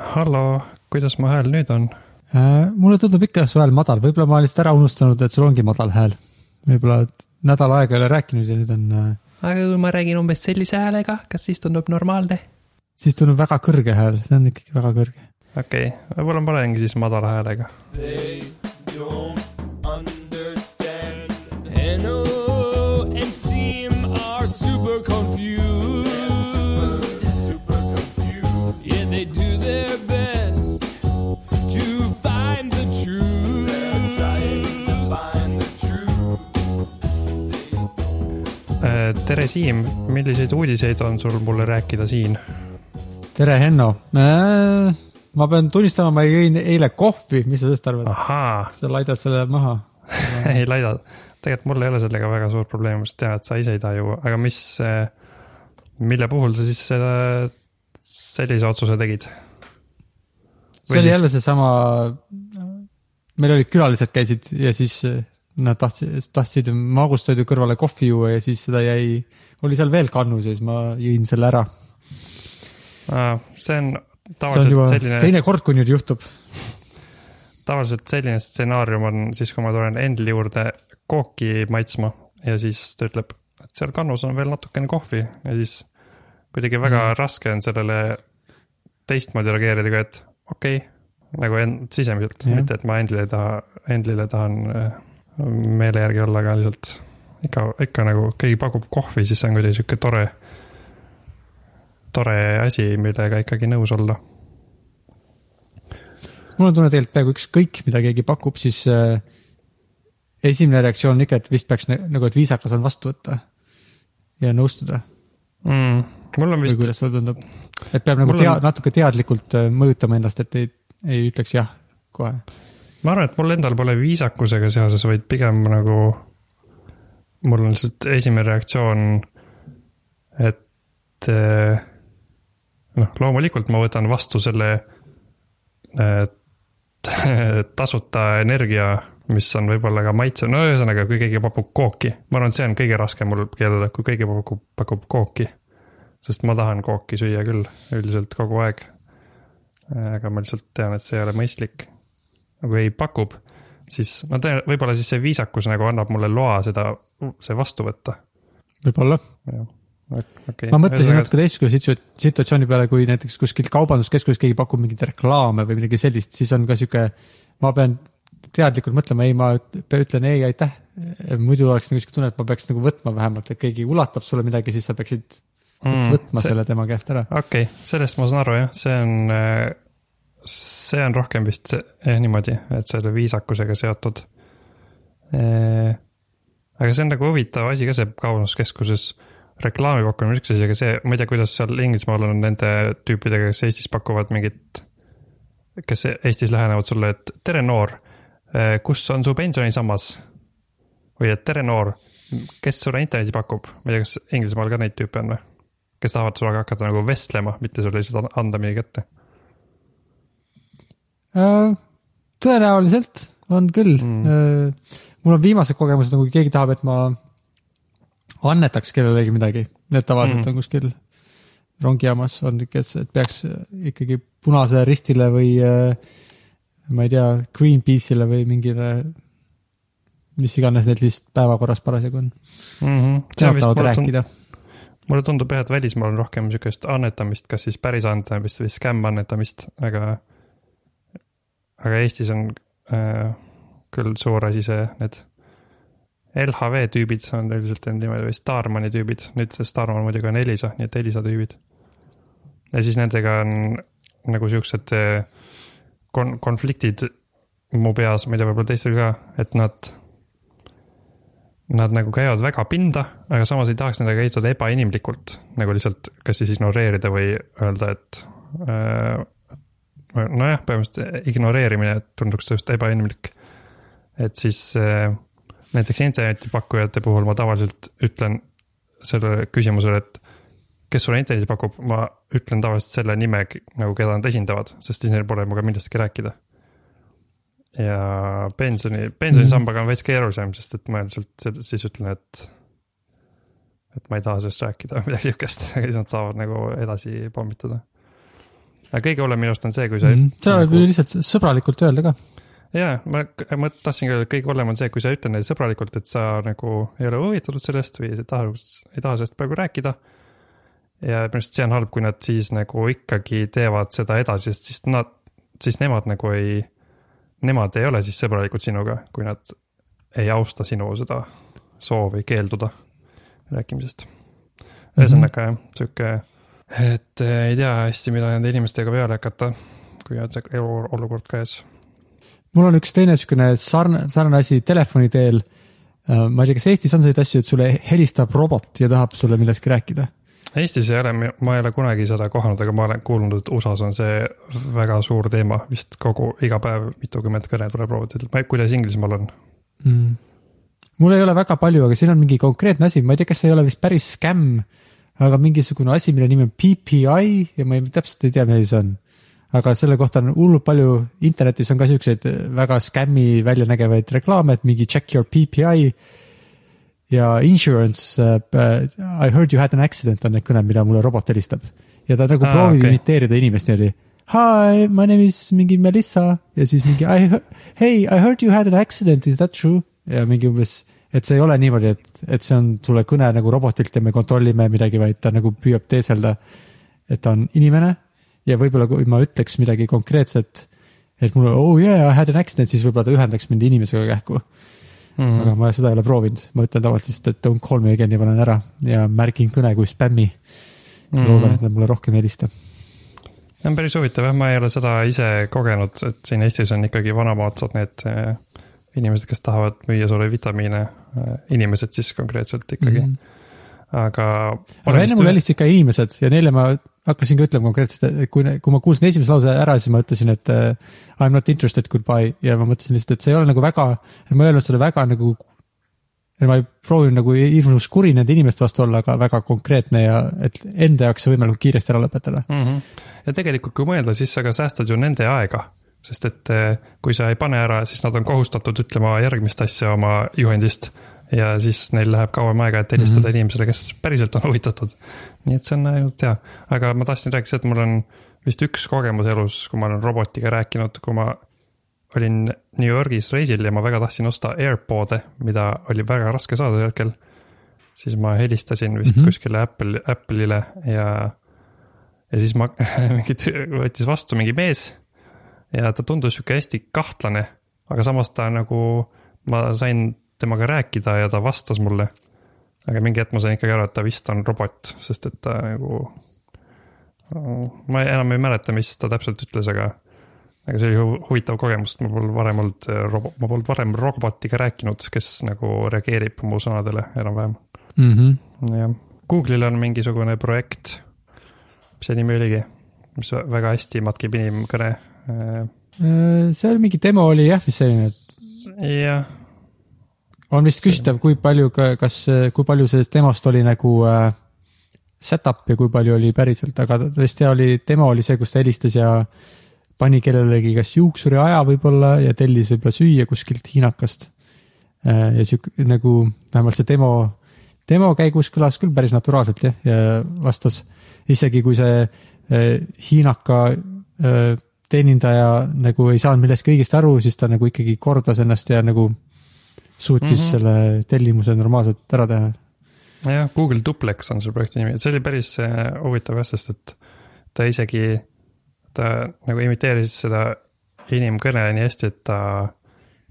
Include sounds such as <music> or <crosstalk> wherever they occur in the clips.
hallo, kuidas mu hääl nüüd on? Äh, mulle tundub ikka su hääl madal, võib-olla ma olen lihtsalt ära unustanud, et sul ongi madal hääl. võib-olla nädal aega ei ole rääkinud ja nüüd on. Äh, aga kui ma räägin umbes sellise häälega, kas siis tundub normaalne? siis tundub väga kõrge hääl, see on ikkagi väga kõrge. okei okay., võib-olla ma olengi siis madala häälega. Tere, Siim, milliseid uudiseid on sul mulle rääkida siin? tere, Henno äh,. ma pean tunnistama, ma jõin eile kohvi, mis sa sellest arvad? sa laidad selle maha <laughs> ei laida, tegelikult mul ei ole sellega väga suur probleem, sest tean, et sa ise ei taha juua, aga mis, äh, mille puhul sa siis selle, sellise otsuse tegid? see oli jälle seesama, meil olid külalised käisid ja siis nad tahtsid, tahtsid magustoidu kõrvale kohvi juua ja siis seda jäi, oli seal veel kannus ja siis ma jõin selle ära. see on tavaliselt see on selline. teine kord, kui nüüd juhtub. tavaliselt selline stsenaarium on siis, kui ma tulen Endli juurde kooki maitsma ja siis ta ütleb, et seal kannus on veel natukene kohvi ja siis kuidagi väga mm. raske on sellele teistmoodi reageerida, kui et okei okay, nagu end, sisemiselt, mitte et ma Endlile taha, Endlile tahan äh, meele järgi olla, aga lihtsalt ikka, ikka nagu keegi pakub kohvi, siis see on kuidagi sihuke tore, tore asi, millega ikkagi nõus olla. mul on tunne tegelikult peaaegu ükskõik, mida keegi pakub, siis äh, esimene reaktsioon on ikka, et vist peaks nagu, et viisakas on vastu võtta ja nõustuda mm,. mul on vist. või kuidas sulle tundub? et peab nagu tea, on... natuke teadlikult äh, mõjutama ennast, et ei, ei ütleks jah kohe ma arvan, et mul endal pole viisakusega seoses, vaid pigem nagu. mul on lihtsalt esimene reaktsioon, et eh, noh, loomulikult ma võtan vastu selle eh, <laughs> tasuta energia, mis on võib-olla ka maitsev, no ühesõnaga, kui keegi pakub kooki, ma arvan, et see on kõige raskem mul keelduda, kui keegi pakub, pakub kooki. sest ma tahan kooki süüa küll üldiselt kogu aeg. aga ma lihtsalt tean, et see ei ole mõistlik nagu ei pakub, siis no tõe-, võib-olla siis see viisakus nagu annab mulle loa seda, see vastu võtta. võib-olla. Okay. ma mõtlesin natuke teistsuguse situatsiooni peale, kui näiteks kuskil kaubanduskeskuses keegi pakub mingeid reklaame või midagi sellist, siis on ka sihuke, ma pean teadlikult mõtlema, ei, ma ütlen ei, aitäh. muidu oleks nagu sihuke tunne, et ma peaks nagu võtma vähemalt, et keegi ulatab sulle midagi, siis sa peaksid mm, võtma see, selle tema käest ära. okei okay,, sellest ma saan aru jah, see on äh, see on rohkem vist eh, niimoodi, et selle viisakusega seotud eh,. aga see on nagu huvitav asi ka see kaubanduskeskuses reklaami pakkumine üks asi, aga see, ma ei tea, kuidas seal Inglismaal on nende tüüpidega, kes Eestis pakuvad mingit. kes Eestis lähenevad sulle, et tere, noor, eh, kus on su pensionisammas? või et tere, noor, kes sulle interneti pakub, ma ei tea, kas Inglismaal ka neid tüüpe on või? kes tahavad sinuga hakata nagu vestlema, mitte sulle lihtsalt anda midagi kätte tõenäoliselt on küll mm.. Äh, mul on viimased kogemused, nagu keegi tahab, et ma annetaks kellelegi midagi, need tavaliselt mm. on kuskil rongijaamas on, kes, et peaks ikkagi Punasele Ristile või äh, ma ei tea, Greenpeace'ile või mingile, mis iganes neil siis päevakorras parasjagu on mm. -hmm. Nad tahavad rääkida mulle tundub jah, et välismaal on rohkem sihukest annetamist, kas siis päris annetamist või skämm annetamist, aga aga Eestis on äh, küll suur asi see, need LHV tüübid on üldiselt niimoodi või Starmani tüübid, nüüd see Starman muidugi on Elisa, nii et Elisa tüübid. ja siis nendega on nagu siuksed äh, kon-, konfliktid mu peas, ma ei tea, võib-olla teistel ka, et nad. Nad nagu käivad väga pinda, aga samas ei tahaks nendega käituda ebainimlikult, nagu lihtsalt kas siis ignoreerida või öelda, et äh, nojah, põhimõtteliselt ignoreerimine tunduks just ebainimlik. et siis äh, näiteks internetipakkujate puhul ma tavaliselt ütlen sellele küsimusele, et kes sulle interneti pakub, ma ütlen tavaliselt selle nime nagu, keda nad esindavad, sest siis neil pole minuga millestki rääkida. ja pensioni, pensionisambaga on veits keerulisem, sest et ma lihtsalt siis ütlen, et. et ma ei taha sellest rääkida <laughs> või midagi sihukest, siis nad saavad nagu edasi pommitada aga kõige hullem minu arust on see, kui sa mm. -hmm. seda võib nagu... lihtsalt sõbralikult öelda ka. jaa, ma, ma tahtsingi öelda, et kõige hullem on see, kui sa ütled neile sõbralikult, et sa nagu ei ole huvitatud sellest või ei taha, ei taha sellest praegu rääkida. ja minu arust see on halb, kui nad siis nagu ikkagi teevad seda edasi, sest siis nad, siis nemad nagu ei, nemad ei ole siis sõbralikud sinuga, kui nad ei austa sinu seda soovi keelduda rääkimisest. ühesõnaga jah, sihuke et eh, ei tea hästi, mida nende inimestega peale hakata, kui on see eluolukord käes. mul on üks teine niisugune sarnane, sarnane asi telefoni teel. Äh, ma ei tea, kas Eestis on selliseid asju, et sulle helistab robot ja tahab sulle millestki rääkida? Eestis ei ole, ma ei ole kunagi seda kohanud, aga ma olen kuulnud, et USA-s on see väga suur teema, vist kogu, iga päev mitukümmend kõne tuleb robotilt, ma ei, kuidas Inglismaal on mm.? mul ei ole väga palju, aga siin on mingi konkreetne asi, ma ei tea, kas see ei ole vist päris skämm aga mingisugune asi, mille nimi on PPI ja ma ei, täpselt ei tea, mis see on. aga selle kohta on hullult palju, internetis on ka siukseid väga skämmi välja nägevaid reklaame, et mingi check your PPI. ja insurance uh,, I heard you had an accident on need kõned, mida mulle robot helistab. ja ta nagu ah, proovib okay. imiteerida inimest niimoodi. Hi, my name is mingi Melissa ja siis mingi I, hey, I heard you had an accident, is that true? ja mingi umbes et see ei ole niimoodi, et, et see on sulle kõne nagu robotilt ja me kontrollime midagi, vaid ta nagu püüab teeselda, et ta on inimene. ja võib-olla, kui ma ütleks midagi konkreetset, et mulle oh yeah, I had an accident, siis võib-olla ta ühendaks mind inimesega kähku mm. -hmm. aga ma seda ei ole proovinud, ma ütlen tavaliselt et don't call me again ja panen ära ja märgin kõne kui spämmi mm. -hmm. loodan, et nad mulle rohkem ei helista see on päris huvitav jah, ma ei ole seda ise kogenud, et siin Eestis on ikkagi vanamaadsad need eh, inimesed, kes tahavad müüa sulle vitamiine Äh, inimesed siis konkreetselt ikkagi mm. -hmm. aga. aga enne mul helistasid ka inimesed ja neile ma hakkasin ka ütlema konkreetselt, et kui, kui ma kuulsin esimese lause ära, siis ma ütlesin, et uh, I m not interested, goodbye ja ma mõtlesin lihtsalt, et see ei ole nagu väga, ma ei öelnud seda väga nagu. ma ei proovinud nagu hirmus kuri nende inimeste vastu olla, aga väga konkreetne ja et enda jaoks see võimalikult kiiresti ära lõpetada mm. -hmm. ja tegelikult, kui mõelda, siis sa ka säästad ju nende aega sest et eh, kui sa ei pane ära, siis nad on kohustatud ütlema järgmist asja oma juhendist. ja siis neil läheb kauem aega, et helistada mm -hmm. inimesele, kes päriselt on <laughs> huvitatud. nii et see on ainult hea, aga ma tahtsin rääkida, et mul on vist üks kogemus elus, kui ma olen robotiga rääkinud, kui ma olin New Yorgis reisil ja ma väga tahtsin osta AirPod'e, mida oli väga raske saada sel hetkel. siis ma helistasin vist mm -hmm. kuskile Apple, Apple'ile ja, ja siis ma mingit, <laughs> võttis vastu mingi mees ja ta tundus sihuke hästi kahtlane, aga samas ta nagu, ma sain temaga rääkida ja ta vastas mulle. aga mingi hetk ma sain ikkagi aru, et ta vist on robot, sest et ta nagu. ma enam ei mäleta, mis ta täpselt ütles, aga, aga see oli huvitav kogemus, ma polnud varem olnud robo-, ma polnud varem robotiga rääkinud, kes nagu reageerib mu sõnadele enam-vähem mm. -hmm. jah, Google'il on mingisugune projekt, mis see nimi oligi, mis väga hästi matkib inimkõne seal mingi demo oli jah, vist selline, et. jah. on vist küsitav, kui palju, kas, kui palju sellest demost oli nagu äh, setup ja kui palju oli päriselt, aga tõesti oli, demo oli see, kus ta helistas ja pani kellelegi kas juuksuri aja võib-olla ja tellis võib-olla süüa kuskilt hiinakast. Äh, ja sihuke nagu vähemalt see demo, demo käigus kõlas küll päris naturaalselt jah, ja vastas isegi kui see äh, hiinaka äh, teenindaja nagu ei saanud millestki õigesti aru, siis ta nagu ikkagi kordas ennast ja nagu suutis mm -hmm. selle tellimuse normaalselt ära teha. jah, Google Duplex on selle projekti nimi, see oli päris äh, huvitav jah, sest et ta isegi, ta nagu imiteeris seda inimkõne nii hästi, et ta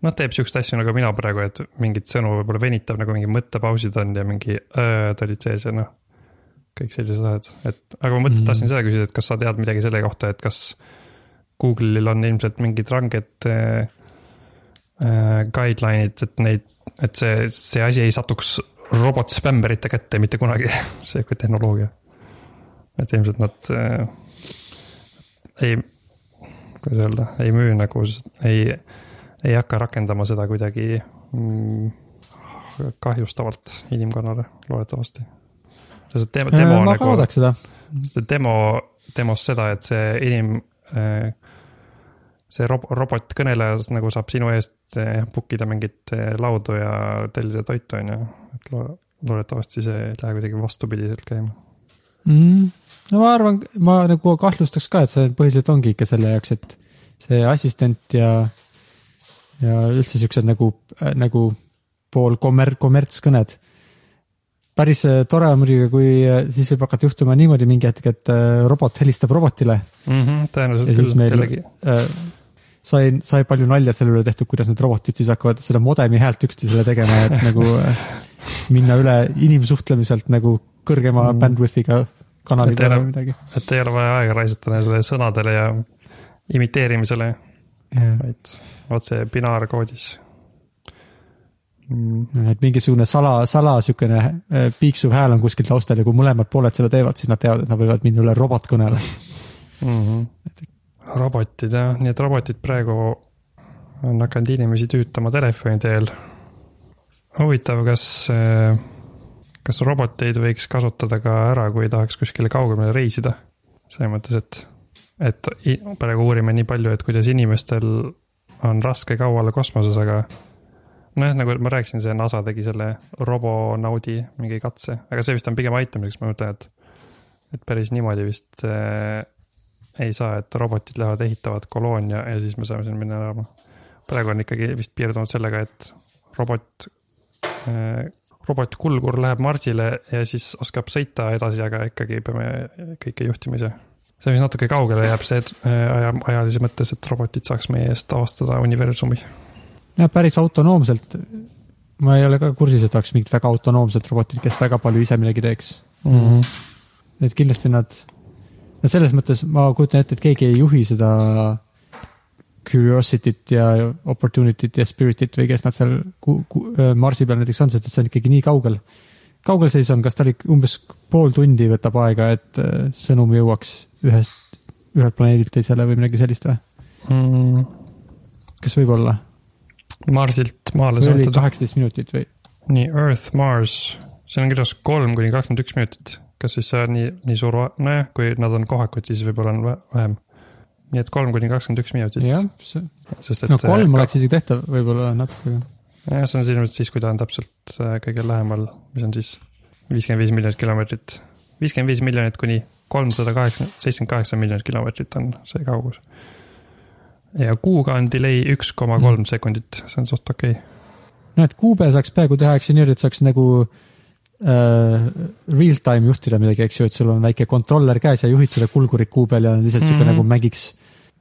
noh, teeb siukseid asju nagu mina praegu, et mingit sõnu võib-olla venitab nagu mingi mõttepausid on ja mingi ööd olid sees ja noh. kõik sellised asjad, et aga ma mõtlen mm -hmm., tahtsin seda küsida, et kas sa tead midagi selle kohta, et kas Google'il on ilmselt mingid ranged äh, äh, guideline'id, et neid, et see, see asi ei satuks robot spämmerite kätte mitte kunagi <laughs> sihuke tehnoloogia. et ilmselt nad äh, ei, kuidas öelda, ei müü nagu, ei, ei hakka rakendama seda kuidagi mm, kahjustavalt inimkonnale, loodetavasti. sest demo, demo äh, ma nagu, seda. sest demo, demos seda, et see inim- äh, see rob-, robotkõneleja nagu saab sinu eest eh, book ida mingit eh, laudu ja tellida toitu, on ju. et lo-, loodetavasti see ei lähe kuidagi vastupidiselt käima. mm,. no ma arvan, ma nagu kahtlustaks ka, et see põhiliselt ongi ikka selle jaoks, et see assistent ja, ja üldse siuksed nagu, nagu pool kommer-, kommertskõned. päris äh, tore on muidugi, kui äh, siis võib hakata juhtuma niimoodi mingi hetk, et äh, robot helistab robotile mm. -hmm, tõenäoliselt küll, kellegi äh, sai, sai palju nalja selle üle tehtud, kuidas need robotid siis hakkavad seda modemi häält üksteisele tegema, et <laughs> nagu minna üle inimsuhtlemiselt nagu kõrgema mm. bandwidth'iga kanali peale või midagi. et ei ole vaja aega raisata nendele sõnadele ja imiteerimisele yeah., vaid otse binaarkoodis mm.. et mingisugune sala, sala sihukene äh, piiksuv hääl on kuskil taustal ja kui mõlemad pooled seda teevad, siis nad teavad, et nad võivad minna üle robotkõnele mm. -hmm. Robotid jah, nii et robotid praegu on hakanud inimesi tüütama telefoni teel. huvitav, kas, äh, kas roboteid võiks kasutada ka ära, kui tahaks kuskile kaugemale reisida? selles mõttes, et, et praegu uurime nii palju, et kuidas inimestel on raske kaua olla kosmoses, aga nojah, nagu ma rääkisin, see NASA tegi selle robonaudi mingi katse, aga see vist on pigem aitamiseks, ma mõtlen, et. et päris niimoodi vist äh, ei saa, et robotid lähevad, ehitavad koloonia ja siis me saame sinna minna elama. praegu on ikkagi vist piirdunud sellega, et robot äh,, robotkulgur läheb Marsile ja siis oskab sõita edasi, aga ikkagi peame kõike juhtima ise see vist natuke kaugele jääb see äh, aja, ajalise mõttes, et robotid saaks meie eest avastada universumi jah, päris autonoomselt. ma ei ole ka kursis, et oleks mingit väga autonoomset robotit, kes väga palju ise midagi teeks mm. -hmm. et kindlasti nad, no selles mõttes ma kujutan ette, et keegi ei juhi seda Curiosity't ja Opportunity't ja Spirit'it või kes nad seal äh, Marsi peal näiteks on, sest et see on ikkagi nii kaugel. kaugel see siis on, kas ta oli umbes pool tundi võtab aega, et sõnum jõuaks ühest, ühelt planeedilt teisele või midagi sellist või mm.? kas võib olla? Marsilt maale oli kaheksateist minutit või? nii, Earth, Mars, seal on kirjas kolm kuni kakskümmend üks minutit. Kas siis see on nii, nii suur, nojah, kui nad on kohakud, siis võib-olla on vähem. nii et kolm kuni kakskümmend üks minutit. jah, see, no kolm ka... oleks isegi tehtav võib-olla natuke. jah, see on silmselt siis, kui ta on täpselt äh, kõige lähemal, mis on siis viiskümmend viis miljonit kilomeetrit. viiskümmend viis miljonit kuni kolmsada kaheksa, seitsekümmend kaheksa miljonit kilomeetrit on see kaugus ja kuuga on delay üks koma kolm mm. sekundit, see on suht okei okay.. no et kuu peal saaks peaaegu teha, eks ju niimoodi, et saaks nagu äh, real time juhtida midagi, eks ju, et sul on väike kontroller käes ja juhid seda kulgurit kuu peal ja on lihtsalt mm -hmm. sihuke nagu mängiks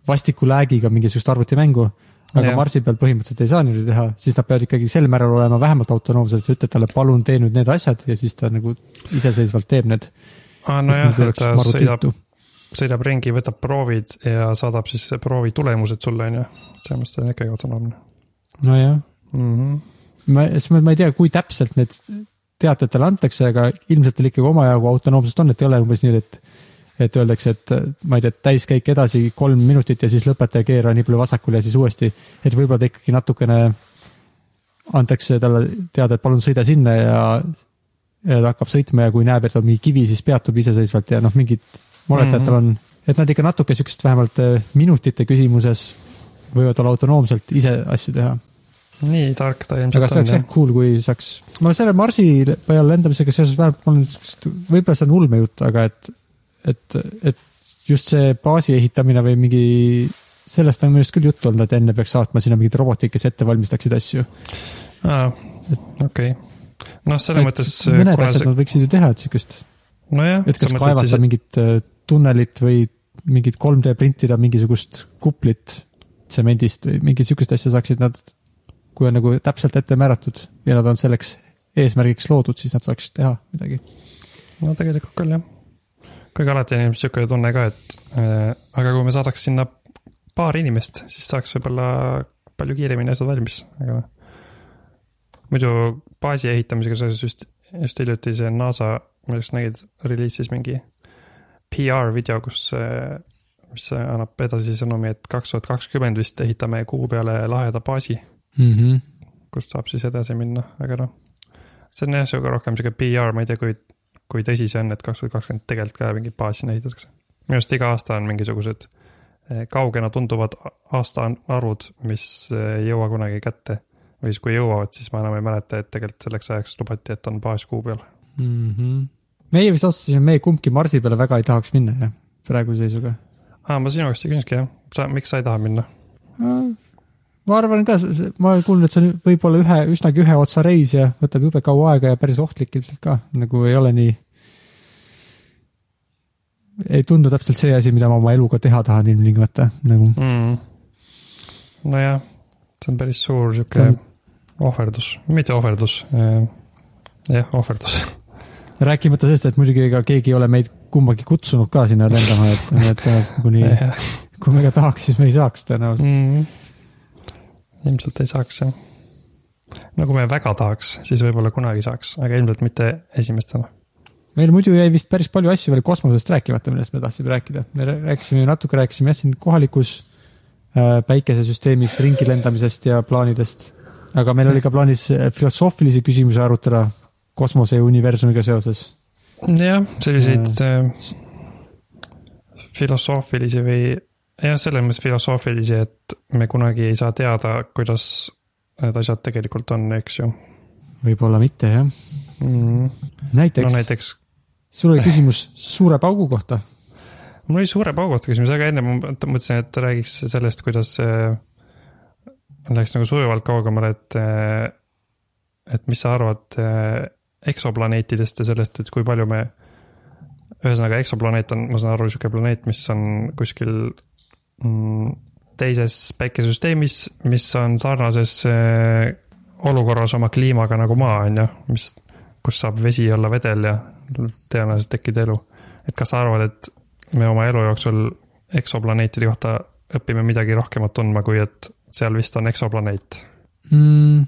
vastiku lag'iga mingisugust arvutimängu. aga ja. Marsi peal põhimõtteliselt ei saa niimoodi teha, siis nad peavad ikkagi sel määral olema vähemalt autonoomsed, sa ütled talle, palun tee nüüd need asjad ja siis ta nagu iseseisvalt teeb need. aa, nojah, et ta sõidab sõidab ringi, võtab proovid ja saadab siis proovi tulemused sulle, on ju. selles mõttes ta on ikkagi autonoomne. nojah mm. -hmm. ma, siis ma, ma ei tea, kui täpselt need teated talle antakse, aga ilmselt tal ikkagi omajagu autonoomsust on, et ei ole umbes nii, et et öeldakse, et ma ei tea, täiskäik edasi kolm minutit ja siis lõpeta ja keera nii palju vasakule ja siis uuesti. et võib-olla ta ikkagi natukene antakse talle teada, et palun sõida sinna ja, ja ta hakkab sõitma ja kui näeb, et on mingi kivi, siis peatub iseseisvalt ja noh, mingid oletan mm, -hmm. tal mhm. on, et nad ikka natuke sihukest vähemalt äh, minutite küsimuses võivad olla autonoomselt ise asju teha. Nii tark ta ilmselt on. aga see oleks jah cool, kui saaks, ma selle Marsi peal lendamisega seoses vähemalt, mul on, võib-olla see on ulmejutt, aga et, et, et just see baasi ehitamine või mingi, sellest on minu arust küll juttu olnud, et enne peaks saatma sinna mingid robotid, kes ette valmistaksid asju. okei. noh, selles mõttes. mõned asjad see... nad võiksid ju teha, et sihukest nojah. et kas kaevata siis... mingit äh, tunnelit või mingit 3D printida mingisugust kuplit tsemendist või mingit sihukest asja saaksid nad, kui on nagu täpselt ette määratud ja nad on selleks eesmärgiks loodud, siis nad saaksid teha midagi. no tegelikult küll jah. kuigi alati on ilmselt sihuke tunne ka, et äh, aga kui me saadaks sinna paar inimest, siis saaks võib-olla palju kiiremini asjad valmis, aga. muidu baasi ehitamisega seoses just, just hiljuti see NASA ma just nägin, reliisis mingi PR video, kus, mis annab edasi sõnumi, et kaks tuhat kakskümmend vist ehitame kuu peale laheda baasi mm. -hmm. kust saab siis edasi minna, aga noh. see on jah, sihuke rohkem sihuke PR, ma ei tea, kui, kui tõsi see on, et kaks tuhat kakskümmend tegelikult ka mingit baasi sinna ehitatakse. minu arust iga aasta on mingisugused eh, kaugena tunduvad aastaarvud, mis ei jõua kunagi kätte. või siis, kui jõuavad, siis ma enam ei mäleta, et tegelikult selleks ajaks lubati, et on baas kuu peal mm. -hmm meie vist otsustasime, me kumbki Marsi peale väga ei tahaks minna, jah, praeguse seisuga. aa, ma sinu käest ei küsinudki, jah. sa, miks sa ei taha minna? Ma arvan ka, ma olen kuulnud, et see on võib-olla ühe, üsnagi ühe otsa reis ja võtab jube kaua aega ja päris ohtlik ilmselt ka, nagu ei ole nii. ei tundu täpselt see asi, mida ma oma eluga teha tahan ilmtingimata, nagu. Mm.. nojah, see on päris suur sihuke on... ohverdus, mitte ohverdus, jah, ohverdus. <laughs> Rääkimata sellest, et muidugi ega keegi ei ole meid kumbagi kutsunud ka sinna lendama, et, et tõenäoliselt nagunii kui me ka tahaks, siis me ei saaks tõenäoliselt. Mm. -hmm ilmselt ei saaks jah. no kui me väga tahaks, siis võib-olla kunagi saaks, aga ilmselt mitte esimestena. meil muidu jäi vist päris palju asju veel kosmosest rääkimata, millest me tahtsime rääkida. me rääkisime, natuke rääkisime jah siin kohalikus äh, päikesesüsteemis ringi lendamisest ja plaanidest. aga meil oli ka plaanis äh, filosoofilisi küsimusi arutada kosmose ja universumiga seoses. jah, selliseid äh, filosoofilisi või jah, selles mõttes filosoofilisi, et me kunagi ei saa teada, kuidas need asjad tegelikult on, eks ju. võib-olla mitte, jah mm.. näiteks, no, näiteks. sul oli küsimus suure paugu kohta. mul oli suure paugu kohta küsimus, aga enne ma mõtlesin, et räägiks sellest, kuidas läheks nagu sujuvalt kaugemale, et, et mis sa arvad eksoplaneetidest ja sellest, et kui palju me ühesõnaga, eksoplaneet on, ma saan aru, sihuke planeet, mis on kuskil teises päikesesüsteemis, mis on sarnases äh, olukorras oma kliimaga nagu Maa, on ju, mis, kus saab vesi olla vedel ja tõenäoliselt tekkida elu. et kas sa arvad, et me oma elu jooksul eksoplaneetide kohta õpime midagi rohkemat tundma, kui et seal vist on eksoplaneet mm,?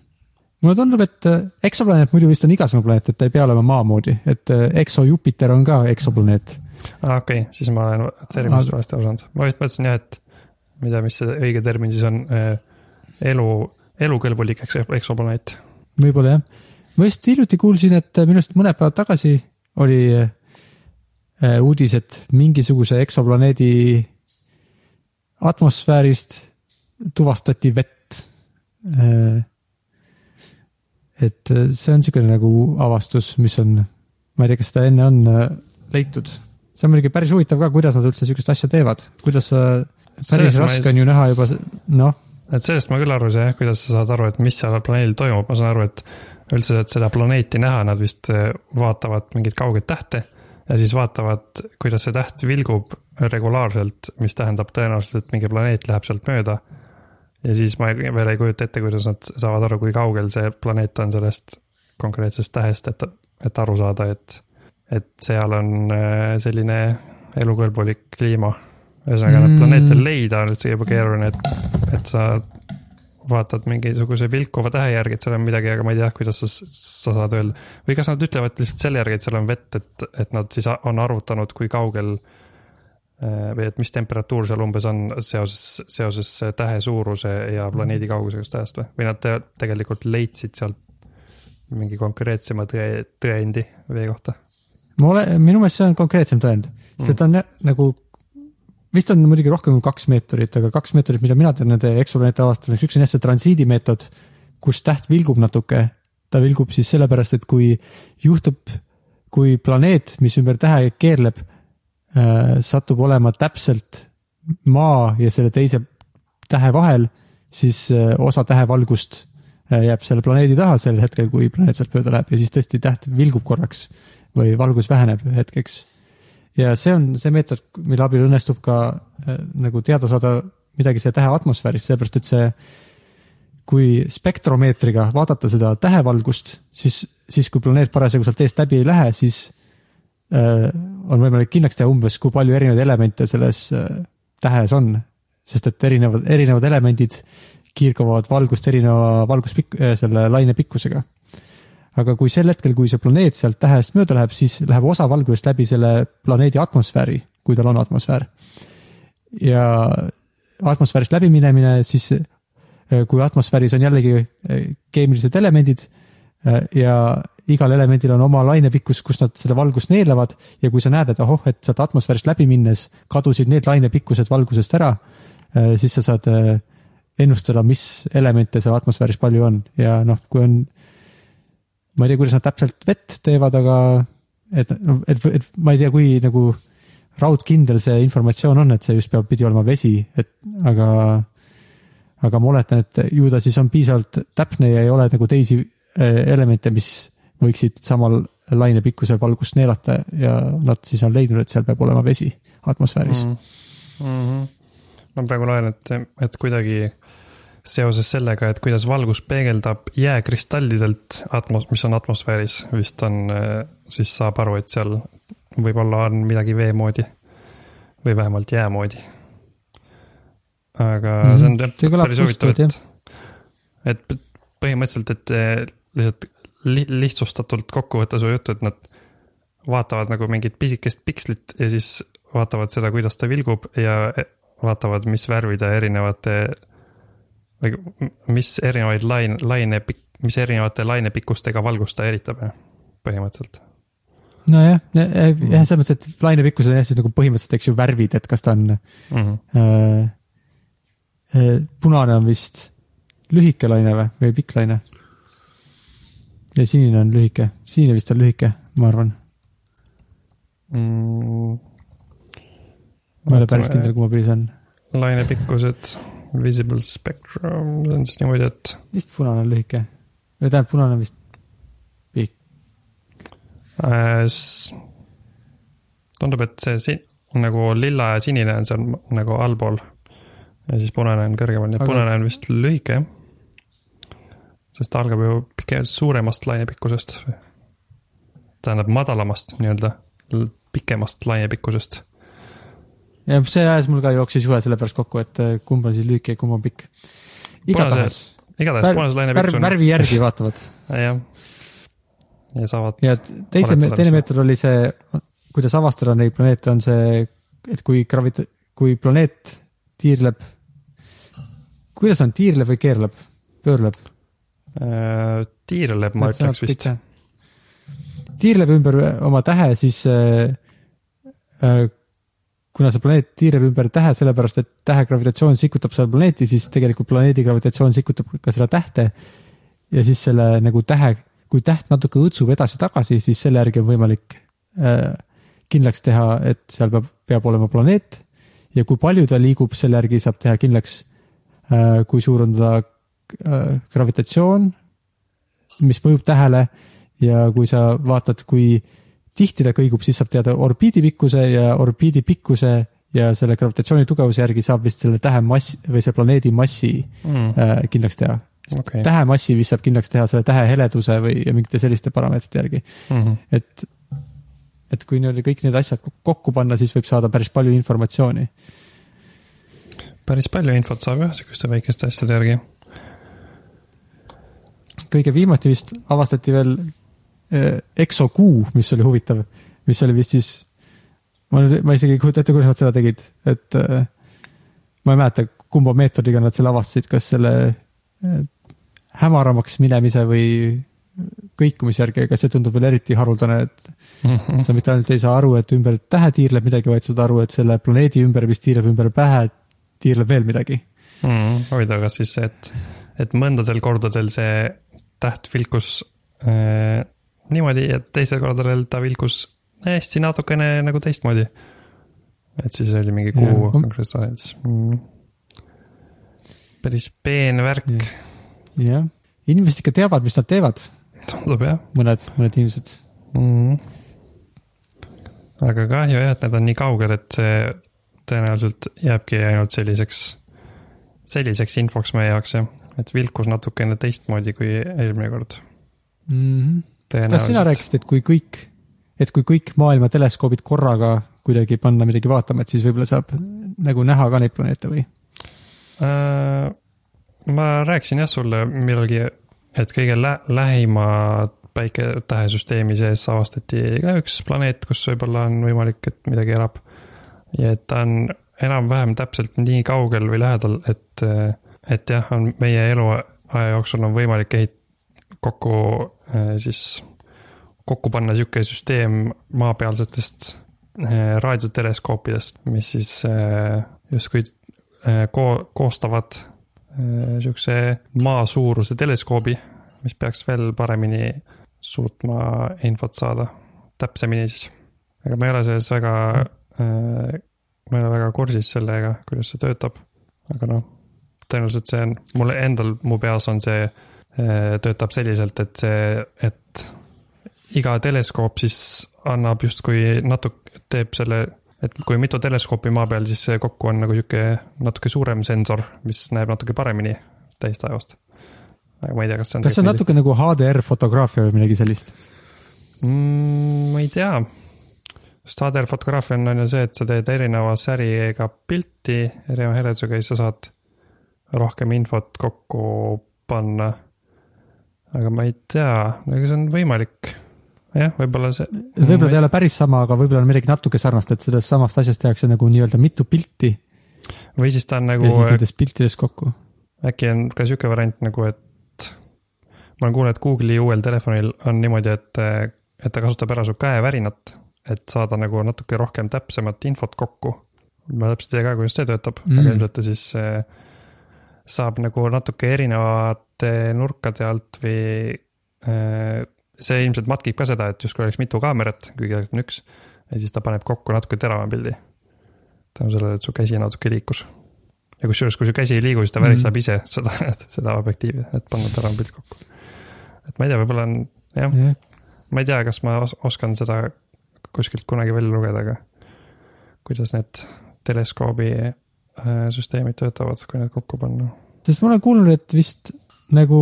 mulle tundub, et äh, eksoplaneet muidu vist on igasugune planeet, et ta ei pea olema Maa moodi, et äh, ekso Jupiter on ka eksoplaneet aa, okei okay,, siis ma olen terminist valesti aru saanud. ma vist mõtlesin jah, et mida, mis see õige termin siis on, äh, elu, elukõlbulik eks, eksoplaneet. võib-olla jah. ma just hiljuti kuulsin, et minu arust mõned päevad tagasi oli äh, uudis, et mingisuguse eksoplaneedi atmosfäärist tuvastati vett. Äh, et see on niisugune nagu avastus, mis on, ma ei tea, kas seda enne on leitud see on muidugi päris huvitav ka, kuidas nad üldse sihukest asja teevad, kuidas sa, päris raske on ju näha juba, noh. et sellest ma küll aru ei saa jah, kuidas sa saad aru, et mis seal planeedil toimub, ma saan aru, et üldse, et seda planeeti näha, nad vist eh, vaatavad mingeid kaugeid tähte. ja siis vaatavad, kuidas see täht vilgub regulaarselt, mis tähendab tõenäoliselt, et mingi planeet läheb sealt mööda. ja siis ma veel ei kujuta ette, kuidas nad saavad aru, kui kaugel see planeet on sellest konkreetsest tähest, et, et aru saada, et et seal on äh, selline elukõlbulik kliima. Ühesõnaga mm. neid planeete leida on üldse juba keeruline, et, et sa vaatad mingisuguse vilkuva tähe järgi, et seal on midagi, aga ma ei tea, kuidas sa, sa saad öelda. või kas nad ütlevad lihtsalt selle järgi, et seal on vett, et, et nad siis on arvutanud, kui kaugel äh, või et mis temperatuur seal umbes on seoses, seoses tähe suuruse ja planeedi kaugusega tähest või, või nad te, tegelikult leidsid sealt mingi konkreetsema tõe, tõendi vee kohta ma olen, minu meelest see on konkreetsem tõend, sest mm. on nagu, vist on muidugi rohkem kui kaks meetodit, aga kaks meetodit, mida mina tean nende eksoplaneete avastamiseks, üks on jah see transiidimeetod, kus täht vilgub natuke. ta vilgub siis sellepärast, et kui juhtub, kui planeet, mis ümber tähe keerleb äh,, satub olema täpselt maa ja selle teise tähe vahel, siis äh, osa tähevalgust äh, jääb selle planeedi taha sel hetkel, kui planeet sealt mööda läheb ja siis tõesti täht vilgub korraks või valgus väheneb hetkeks. Ja see on see meetod, mille abil õnnestub ka äh, nagu teada saada midagi selle tähe atmosfäärist, sellepärast et see, kui spektromeetriga vaadata seda tähevalgust, siis, siis kui planeet parasjagu sealt eest läbi ei lähe, siis äh, on võimalik kindlaks teha umbes, kui palju erinevaid elemente selles äh, tähes on. sest et erinevad, erinevad elemendid kiirgavad valgust erineva valguspik-, äh, selle laine pikkusega aga kui sel hetkel, kui see planeet sealt tähest mööda läheb, siis läheb osa valgusest läbi selle planeedi atmosfääri, kui tal on atmosfäär. ja atmosfäärist läbiminemine, siis äh, kui atmosfääris on jällegi äh, keemilised elemendid äh, ja igal elemendil on oma lainepikkus, kus nad seda valgust neelavad ja kui sa näed, et ahoh, et sealt atmosfäärist läbi minnes kadusid need lainepikkused valgusest ära, siis sa saad ennustada, mis elemente seal atmosfääris palju on ja noh, kui on ma ei tea, kuidas nad täpselt vett teevad, aga et, et, et ma ei tea, kui nagu raudkindel see informatsioon on, et see just peab, pidi olema vesi, et aga, aga ma oletan, et ju ta siis on piisavalt täpne ja ei ole nagu teisi eh, elemente, mis võiksid samal lainepikkusel valgust neelata ja nad siis on leidnud, et seal peab olema vesi atmosfääris mm. -hmm. ma praegu loen, et, et kuidagi seoses sellega, et kuidas valgus peegeldab jääkristallidelt atmos-, mis on atmosfääris, vist on, siis saab aru, et seal võib-olla on midagi vee moodi. või vähemalt jää moodi. aga mm -hmm. see on jah päris huvitav, et, et põhimõtteliselt, et lihtsalt li, lihtsustatult kokku võtta su juttu, et nad vaatavad nagu mingit pisikest pikslit ja siis vaatavad seda, kuidas ta vilgub ja vaatavad, mis värvi ta erinevate või mis erinevaid laine, laine, mis erinevate lainepikkustega valgust ta eritab, põhimõtteliselt. nojah, jah, selles mõttes, et lainepikkus on jah, siis nagu põhimõtteliselt, eks ju, värvid, et kas ta on mm. -hmm. äh, punane on vist lühike laine või, või pikk laine? ja sinine on lühike, sinine vist on lühike, ma arvan mm.. ma ei ole päris kindel, kumma pidi see on. lainepikkused Visible spectrum, see on siis niimoodi, et. vist punane on lühike või tähendab, punane on vist pikk äh,. tundub, et see siin nagu lilla ja sinine on seal nagu allpool. ja siis punane on kõrgemal, nii et Aga... punane on vist lühike jah. sest ta algab ju pigem suuremast lainepikkusest. tähendab madalamast nii-öelda, pikemast lainepikkusest ja see ajas mul ka jooksis juhe selle pärast kokku, et äh, kumb on siis lühike ja kumb on pikk. igatahes. igatahes punase laine pikkus on. värvi järgi vaatavad <laughs> jah. ja saavad. ja teise, teine meetod oli see, kuidas avastada neid planeete, on see, et kui gravita-, kui planeet tiirleb. kuidas on, tiirleb või keerleb, pöörleb äh,? tiirleb, ma ütleks vist. tiirleb ümber oma tähe, siis äh, äh, kuna see planeet tiirleb ümber tähe, sellepärast et tähe gravitatsioon sikutab seda planeeti, siis tegelikult planeedi gravitatsioon sikutab ka seda tähte. ja siis selle nagu tähe, kui täht natuke õõtsub edasi-tagasi, siis selle järgi on võimalik äh, kindlaks teha, et seal peab, peab olema planeet. ja kui palju ta liigub, selle järgi saab teha kindlaks äh,, kui suur on ta äh, gravitatsioon, mis mõjub tähele ja kui sa vaatad, kui äh, tihti ta kõigub, siis saab teada orbiidi pikkuse ja orbiidi pikkuse ja selle gravitatsiooni tugevuse järgi saab vist selle tähe mass või see planeedi massi mm. äh, kindlaks teha. Okay. tähe massi vist saab kindlaks teha selle tähe heleduse või mingite selliste parameetrite järgi mm. -hmm. et, et kui niimoodi kõik need asjad kokku panna, siis võib saada päris palju informatsiooni. päris palju infot saab jah, sihukeste väikeste asjade järgi. kõige viimati vist avastati veel Eh, EXO-kuu, mis oli huvitav, mis oli vist siis, ma nüüd, ma isegi ei kujuta ette, kuidas nad seda tegid, et äh, ma ei mäleta, kumba meetodiga nad selle avastasid, kas selle äh, hämaramaks minemise või kõikumise järgi, aga see tundub veel eriti haruldane, et mm -hmm. sa mitte ainult ei saa aru, et ümber tähe tiirleb midagi, vaid saad aru, et selle planeedi ümber, mis tiirleb ümber pähe, tiirleb veel midagi mm. huvitav, kas siis, et, et mõndadel kordadel see täht vilkus äh, niimoodi ja teisel kordadel ta vilkus hästi natukene nagu teistmoodi. et siis oli mingi kuu konkreetselt mm.. päris peen värk. jah, inimesed ikka teavad, mis nad teevad. tundub jah. mõned, mõned inimesed mm.. aga kahju jah, et need on nii kaugel, et see tõenäoliselt jääbki ainult selliseks, selliseks infoks meie jaoks jah, et vilkus natukene teistmoodi kui eelmine kord mm. -hmm kas sina rääkisid, et kui kõik, et kui kõik maailma teleskoobid korraga kuidagi panna midagi vaatama, et siis võib-olla saab nagu näha ka neid planeete või äh,? ma rääkisin jah sulle millalgi, et kõige lä lähima päiketähesüsteemi sees avastati ka üks planeet, kus võib-olla on võimalik, et midagi elab. ja et ta on enam-vähem täpselt nii kaugel või lähedal, et, et jah, on meie eluaja jooksul on võimalik ehit-, kokku siis, kokku panna sihuke süsteem maapealsetest äh, raadioteleskoopidest, mis siis äh, justkui ko-, koostavad sihukese maa suuruse teleskoobi, mis peaks veel paremini suutma infot saada. täpsemini siis. aga ma ei ole selles väga äh,, ma ei ole väga kursis sellega, kuidas see töötab, aga noh, tõenäoliselt see on, mul endal, mu peas on see äh,, töötab selliselt, et see, et iga teleskoop siis annab justkui natuke, teeb selle, et kui mitu teleskoopi maa peal, siis see kokku on nagu sihuke natuke suurem sensor, mis näeb natuke paremini täistaevast. aga ma ei tea, kas see on. kas see on natuke nagu HDR fotograafia või midagi sellist mm,? ma ei tea, sest HDR fotograafia on, on ju see, et sa teed erineva säriga pilti erineva heledusega ja siis sa saad rohkem infot kokku panna. Aga ma ei tea, ega see on võimalik jah, võib-olla see. võib-olla ta ei ole päris sama, aga võib-olla on midagi natuke sarnast, et sellest samast asjast tehakse nagu nii-öelda mitu pilti. või siis ta on nagu. ja siis nendest piltidest kokku. äkki on ka sihuke variant nagu, et ma olen kuulnud, et Google'i uuel telefonil on niimoodi, et, et ta kasutab ära su käevärinat, et saada nagu natuke rohkem täpsemat infot kokku. ma täpselt ei tea ka, kuidas see töötab mm., aga ilmselt ta siis äh, saab nagu natuke erinevate nurkade alt või äh, see ilmselt matkib ka seda, et justkui oleks mitu kaamerat, kuigi tegelikult on üks. ja siis ta paneb kokku natuke teravama pildi. tänu sellele, et su käsi natuke liikus. ja kusjuures, kui su käsi ei liigu, siis ta välistab mm -hmm. ise <laughs> seda, seda objektiivi, et panna teravam pilt kokku. et ma ei tea, võib-olla on jah yeah., ma ei tea, kas ma oskan seda kuskilt kunagi välja lugeda, aga kuidas need teleskoobi süsteemid töötavad, kui need kokku panna. sest ma olen kuulnud, et vist nagu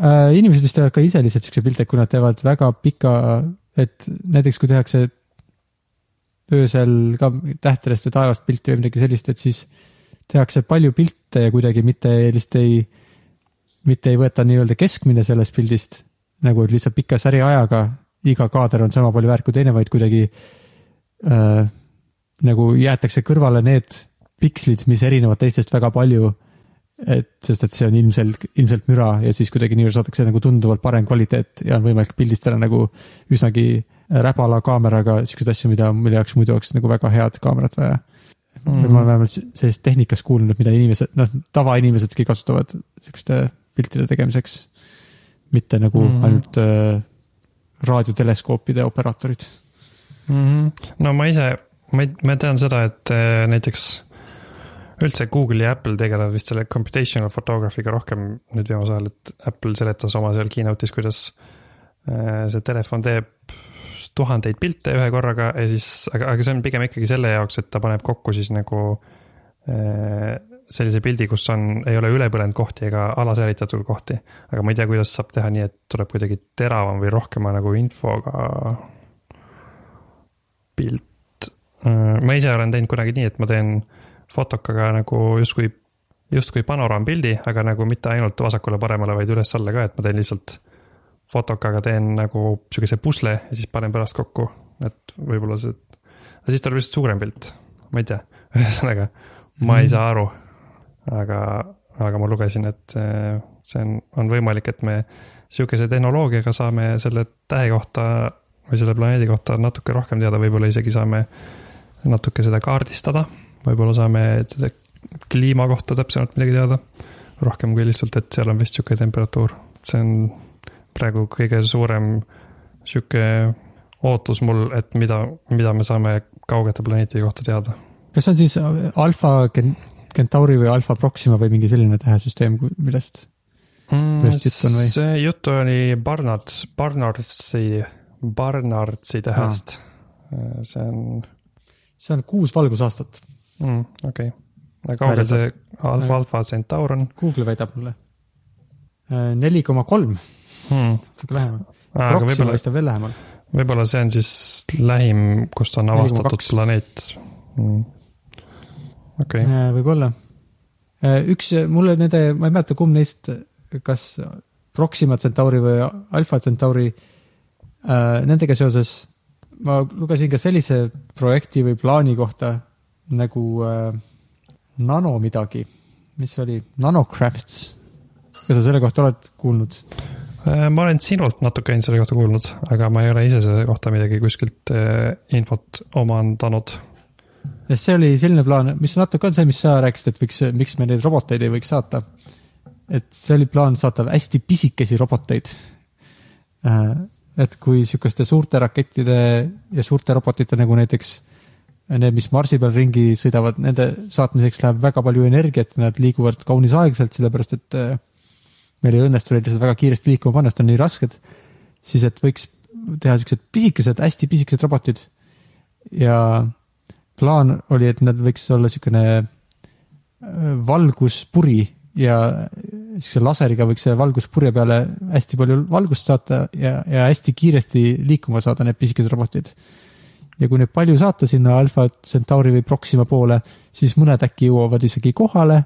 äh,. inimesed vist teevad ka ise lihtsalt siukseid pilte, kui nad teevad väga pika, et näiteks kui tehakse öösel ka tähtedest või taevast pilti või midagi sellist, et siis tehakse palju pilte ja kuidagi mitte lihtsalt ei, mitte ei võeta nii-öelda keskmine sellest pildist nagu lihtsalt pika säriajaga, iga kaader on sama palju väärt kui teine, vaid kuidagi äh, nagu jäetakse kõrvale need pikslid, mis erinevad teistest väga palju et sest, et see on ilmselt, ilmselt müra ja siis kuidagi nii saadakse nagu tunduvalt parem kvaliteet ja on võimalik pildistada nagu üsnagi räbala kaameraga siukseid asju, mida, mille jaoks muidu oleks nagu väga head kaamerat vaja mm.. või ma olen vähemalt sellisest tehnikast kuulnud, mida inimesed, noh, tavainimesedki kasutavad siukeste piltide tegemiseks. mitte nagu mm. ainult äh, raadioteleskoopide operaatorid mm. -hmm. no ma ise, ma ma tean seda, et äh, näiteks üldse Google ja Apple tegelevad vist selle computational photography'ga rohkem nüüd viimasel ajal, et Apple seletas oma seal keynote'is, kuidas äh, see telefon teeb tuhandeid pilte ühe korraga ja siis, aga, aga see on pigem ikkagi selle jaoks, et ta paneb kokku siis nagu äh, sellise pildi, kus on, ei ole ülepõlenud kohti ega alasäilitatud kohti. aga ma ei tea, kuidas saab teha nii, et tuleb kuidagi teravam või rohkema nagu infoga pilt. Äh, ma ise olen teinud kunagi nii, et ma teen fotokaga nagu justkui, justkui panoraampildi, aga nagu mitte ainult vasakule-paremale, vaid üles-alla ka, et ma teen lihtsalt fotokaga teen nagu sihukese pusle ja siis panen pärast kokku, et võib-olla see, aga siis tuleb lihtsalt suurem pilt, ma ei tea, <laughs> ühesõnaga ma ei mhm. saa aru. aga, aga ma lugesin, et eh, see on, on võimalik, et me sihukese tehnoloogiaga saame selle tähe kohta või selle planeedi kohta natuke rohkem teada, võib-olla isegi saame natuke seda kaardistada võib-olla saame kliima kohta täpsemalt midagi teada. rohkem kui lihtsalt, et seal on vist sihuke temperatuur, see on praegu kõige suurem sihuke ootus mul, et mida, mida me saame kaugete planeetide kohta teada. kas see on siis alfa Centauri või alfa Proxima või mingi selline tähesüsteem, millest mm,, millest jutt on või? see jutt oli Barnard, Barnardsi, Barnardsi tähest ah.. see on. see on kuus valgusaastat mm,. okei okay., kaugel see Alfa, Alfa Centaur on? Google väidab mulle. Äh, neli koma kolm, hmm. natuke lähemal. Proxima on veel lähemal. võib-olla see on siis lähim, kust on avastatud 4, planeet hmm.. okei okay.. Äh, võib-olla. Äh, üks, mulle nende, ma ei mäleta, kumb neist, kas Proxima Centauri või Alfa Centauri, nendega seoses ma lugesin ka sellise projekti või plaani kohta nagu äh, nano midagi, mis oli, nanocrafts. kas sa selle kohta oled kuulnud? Äh, ma olen sinult natuke selle kohta kuulnud, aga ma ei ole ise selle kohta midagi kuskilt äh, infot omandanud. sest see oli selline plaan, mis natuke on see, mis sa rääkisid, et võiks, miks me neid roboteid ei võiks saata. et see oli plaan saata hästi pisikesi roboteid. Äh, et kui sihukeste suurte rakettide ja suurte robotite nagu näiteks need, mis Marsi peal ringi sõidavad, nende saatmiseks läheb väga palju energiat, nad liiguvad kaunis aeglaselt, sellepärast et äh, meil ei õnnestu neid lihtsalt väga kiiresti liikuma panna, sest on nii rasked. siis, et võiks teha siuksed pisikesed, hästi pisikesed robotid. ja plaan oli, et nad võiks olla siukene äh, valguspuri ja siukse laseriga võiks selle valguspurje peale hästi palju valgust saata ja, ja hästi kiiresti liikuma saada need pisikesed robotid. Ja kui neid palju saata sinna Alpha Centauri või Proxima poole, siis mõned äkki jõuavad isegi kohale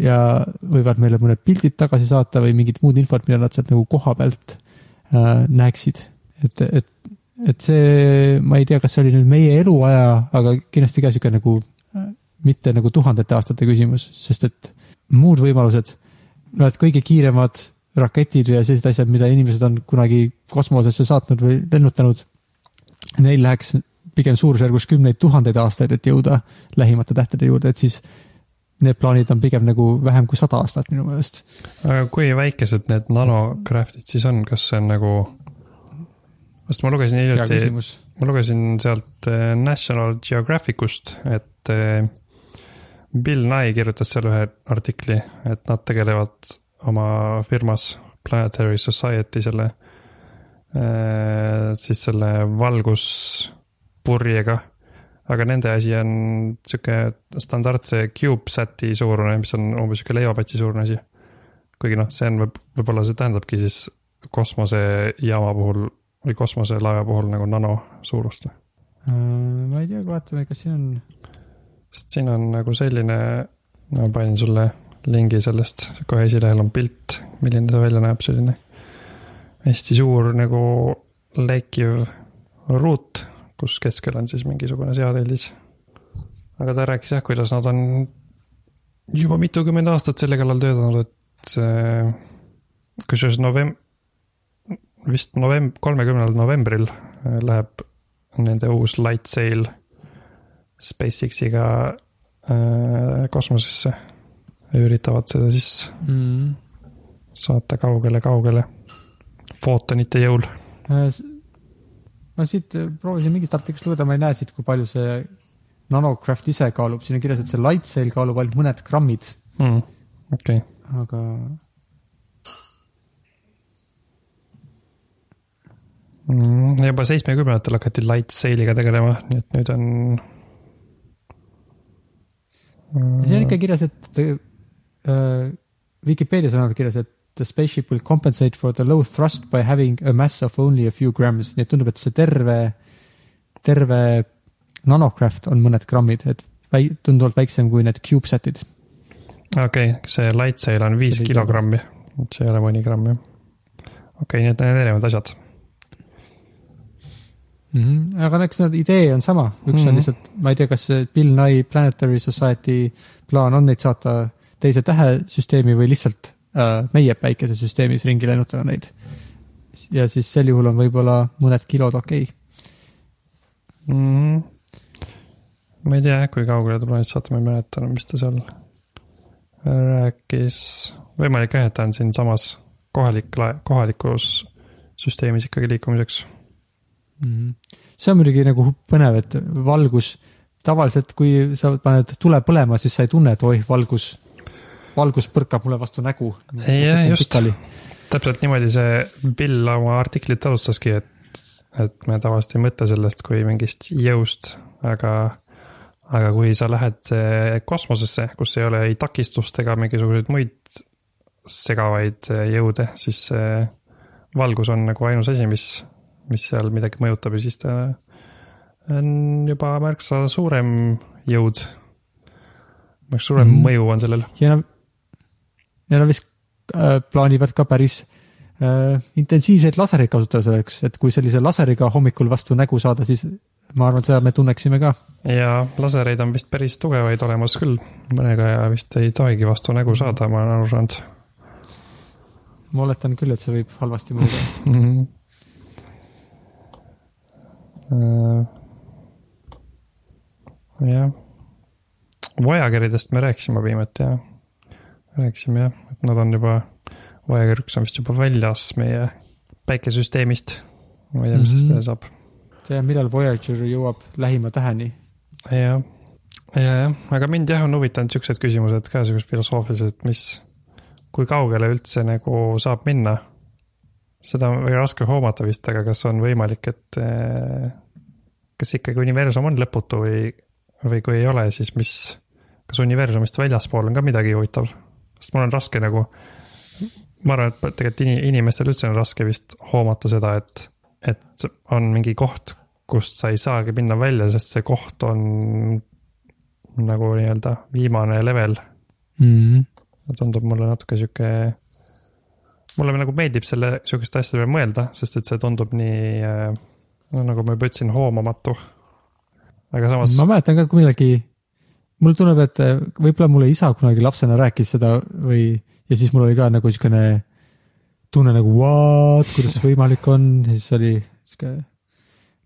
ja võivad meile mõned pildid tagasi saata või mingit muud infot, mida nad sealt nagu koha pealt äh, näeksid. et, et, et see, ma ei tea, kas see oli nüüd meie eluaja, aga kindlasti ka sihuke nagu mitte nagu tuhandete aastate küsimus, sest et muud võimalused, no et kõige kiiremad raketid ja sellised asjad, mida inimesed on kunagi kosmosesse saatnud või lennutanud, neil läheks pigem suurusjärgus kümneid tuhandeid aastaid, et jõuda lähimate tähtede juurde, et siis need plaanid on pigem nagu vähem kui sada aastat minu meelest. aga kui väikesed need nanocraft'id siis on, kas see on nagu, sest ma lugesin hiljuti, ma lugesin sealt eh, National Geographic ust, et eh, Bill Nye kirjutas seal ühe artikli, et nad tegelevad oma firmas Planetary Society selle, äh, siis selle valguspurjega. aga nende asi on sihuke standardse CubeSati suurune, mis on umbes sihuke leivapatsi suurune asi. kuigi noh, see on võib, võib-olla see tähendabki siis kosmosejaama puhul või kosmoselaeva puhul nagu nano suurust. Äh, ma ei tea, vaatame, kas siin on sest siin on nagu selline, ma panin sulle lingi sellest, kohe esilehel on pilt, milline see välja näeb, selline hästi suur nagu läikiv ruut, kus keskel on siis mingisugune seadeldis. aga ta rääkis jah, kuidas nad on juba mitukümmend aastat selle kallal töötanud, et kusjuures novem-, vist novem-, kolmekümnendal novembril läheb nende uus light sail SpaceX-iga äh, kosmosesse ja üritavad seda siis mm. saata kaugele-kaugele footonite jõul äh,. Ma siit proovisin mingist artiklist lugeda, ma ei näe siit, kui palju see nanocraft ise kaalub, siin on kirjas, et see light sail kaalub ainult mõned grammid mm.. okei okay.. aga mm,. juba seitsmekümnendatel hakati light sail'iga tegelema, nii et nüüd on siin on ikka kirjas, et äh, Vikipeedias on kirjas, et the spaceship will compensate for the low thrust by having a mass of only a few grams, nii et tundub, et see terve, terve nanocraft on mõned grammid, et väi-, tunduvalt väiksem kui need CubeSatid. okei okay,, see light sail on viis kilogrammi, see ei ole mõni gramm jah. okei okay,, nii et need erinevad asjad mm. -hmm. aga eks nad idee on sama, üks mm -hmm. on mhm. lihtsalt, ma ei tea, kas Bill Nye Planetary Society plaan on neid saata teise tähesüsteemi või lihtsalt meie päikesesüsteemis ringi lennutada neid. ja siis sel juhul on võib-olla mõned kilod okei okay. mm. ma ei tea, kui kaugele ta plaanib saata, ma ei mäleta enam, mis ta seal rääkis. võimalik jah, et ta on siinsamas kohalik, kohalikus süsteemis ikkagi liikumiseks mm. -hmm. see on muidugi nagu põnev, et valgus, tavaliselt kui sa paned tule põlema, siis sa ei tunne, et oih, valgus, valgus põrkab mulle vastu nägu. jah, just, täpselt niimoodi see Bill oma artiklit alustaski, et, et me tavaliselt ei mõtle sellest kui mingist jõust, aga aga kui sa lähed kosmosesse, kus ei ole ei takistust ega mingisuguseid muid segavaid jõude, siis see valgus on nagu ainus asi, mis mis seal midagi mõjutab ja siis ta on juba märksa suurem jõud. märksa suurem mm -hmm. mõju on sellel. ja ja nad vist äh, plaanivad ka päris äh, intensiivseid lasereid kasutada selleks, et kui sellise laseriga hommikul vastu nägu saada, siis ma arvan, seda me tunneksime ka. ja lasereid on vist päris tugevaid olemas küll, mõnega ja vist ei tohigi vastu nägu saada, ma olen aru saanud. ma oletan küll, et see võib halvasti mõjuda <laughs> mhm. Äh, jah, Voyageridest me rääkisime viimati jah, rääkisime jah, et nad on juba, Voyager üks on vist juba väljas meie päikesüsteemist. ma ei tea, mis sellest mm -hmm. saab. jah, millal Voyager jõuab lähima täheni. jah, ja, jah, aga mind jah on huvitanud siuksed küsimused ka, siuksed filosoofilised, mis, kui kaugele üldse nagu saab minna. seda on väga raske hoomata vist, aga kas on võimalik, et eh, kas ikkagi universum on lõputu või, või kui ei ole, siis mis, kas universumist väljaspool on ka midagi huvitav? Sest mul on raske nagu ma arvan, et tegelikult inimestel üldse on raske vist hoomata seda, et, et on mingi koht, kust sa ei saagi minna välja, sest see koht on nagu nii-öelda viimane level mm. tundub mulle natuke sihuke, mulle nagu meeldib selle, sihukeste asjade peale mõelda, sest et see tundub nii, no nagu ma juba ütlesin, hoomamatu. aga samas. ma mäletan ka, kui millalgi, mulle tundub, et võib-olla mulle isa kunagi lapsena rääkis seda või ja siis mul oli ka nagu siukene tunne nagu what, kuidas see võimalik on ja siis oli sihuke,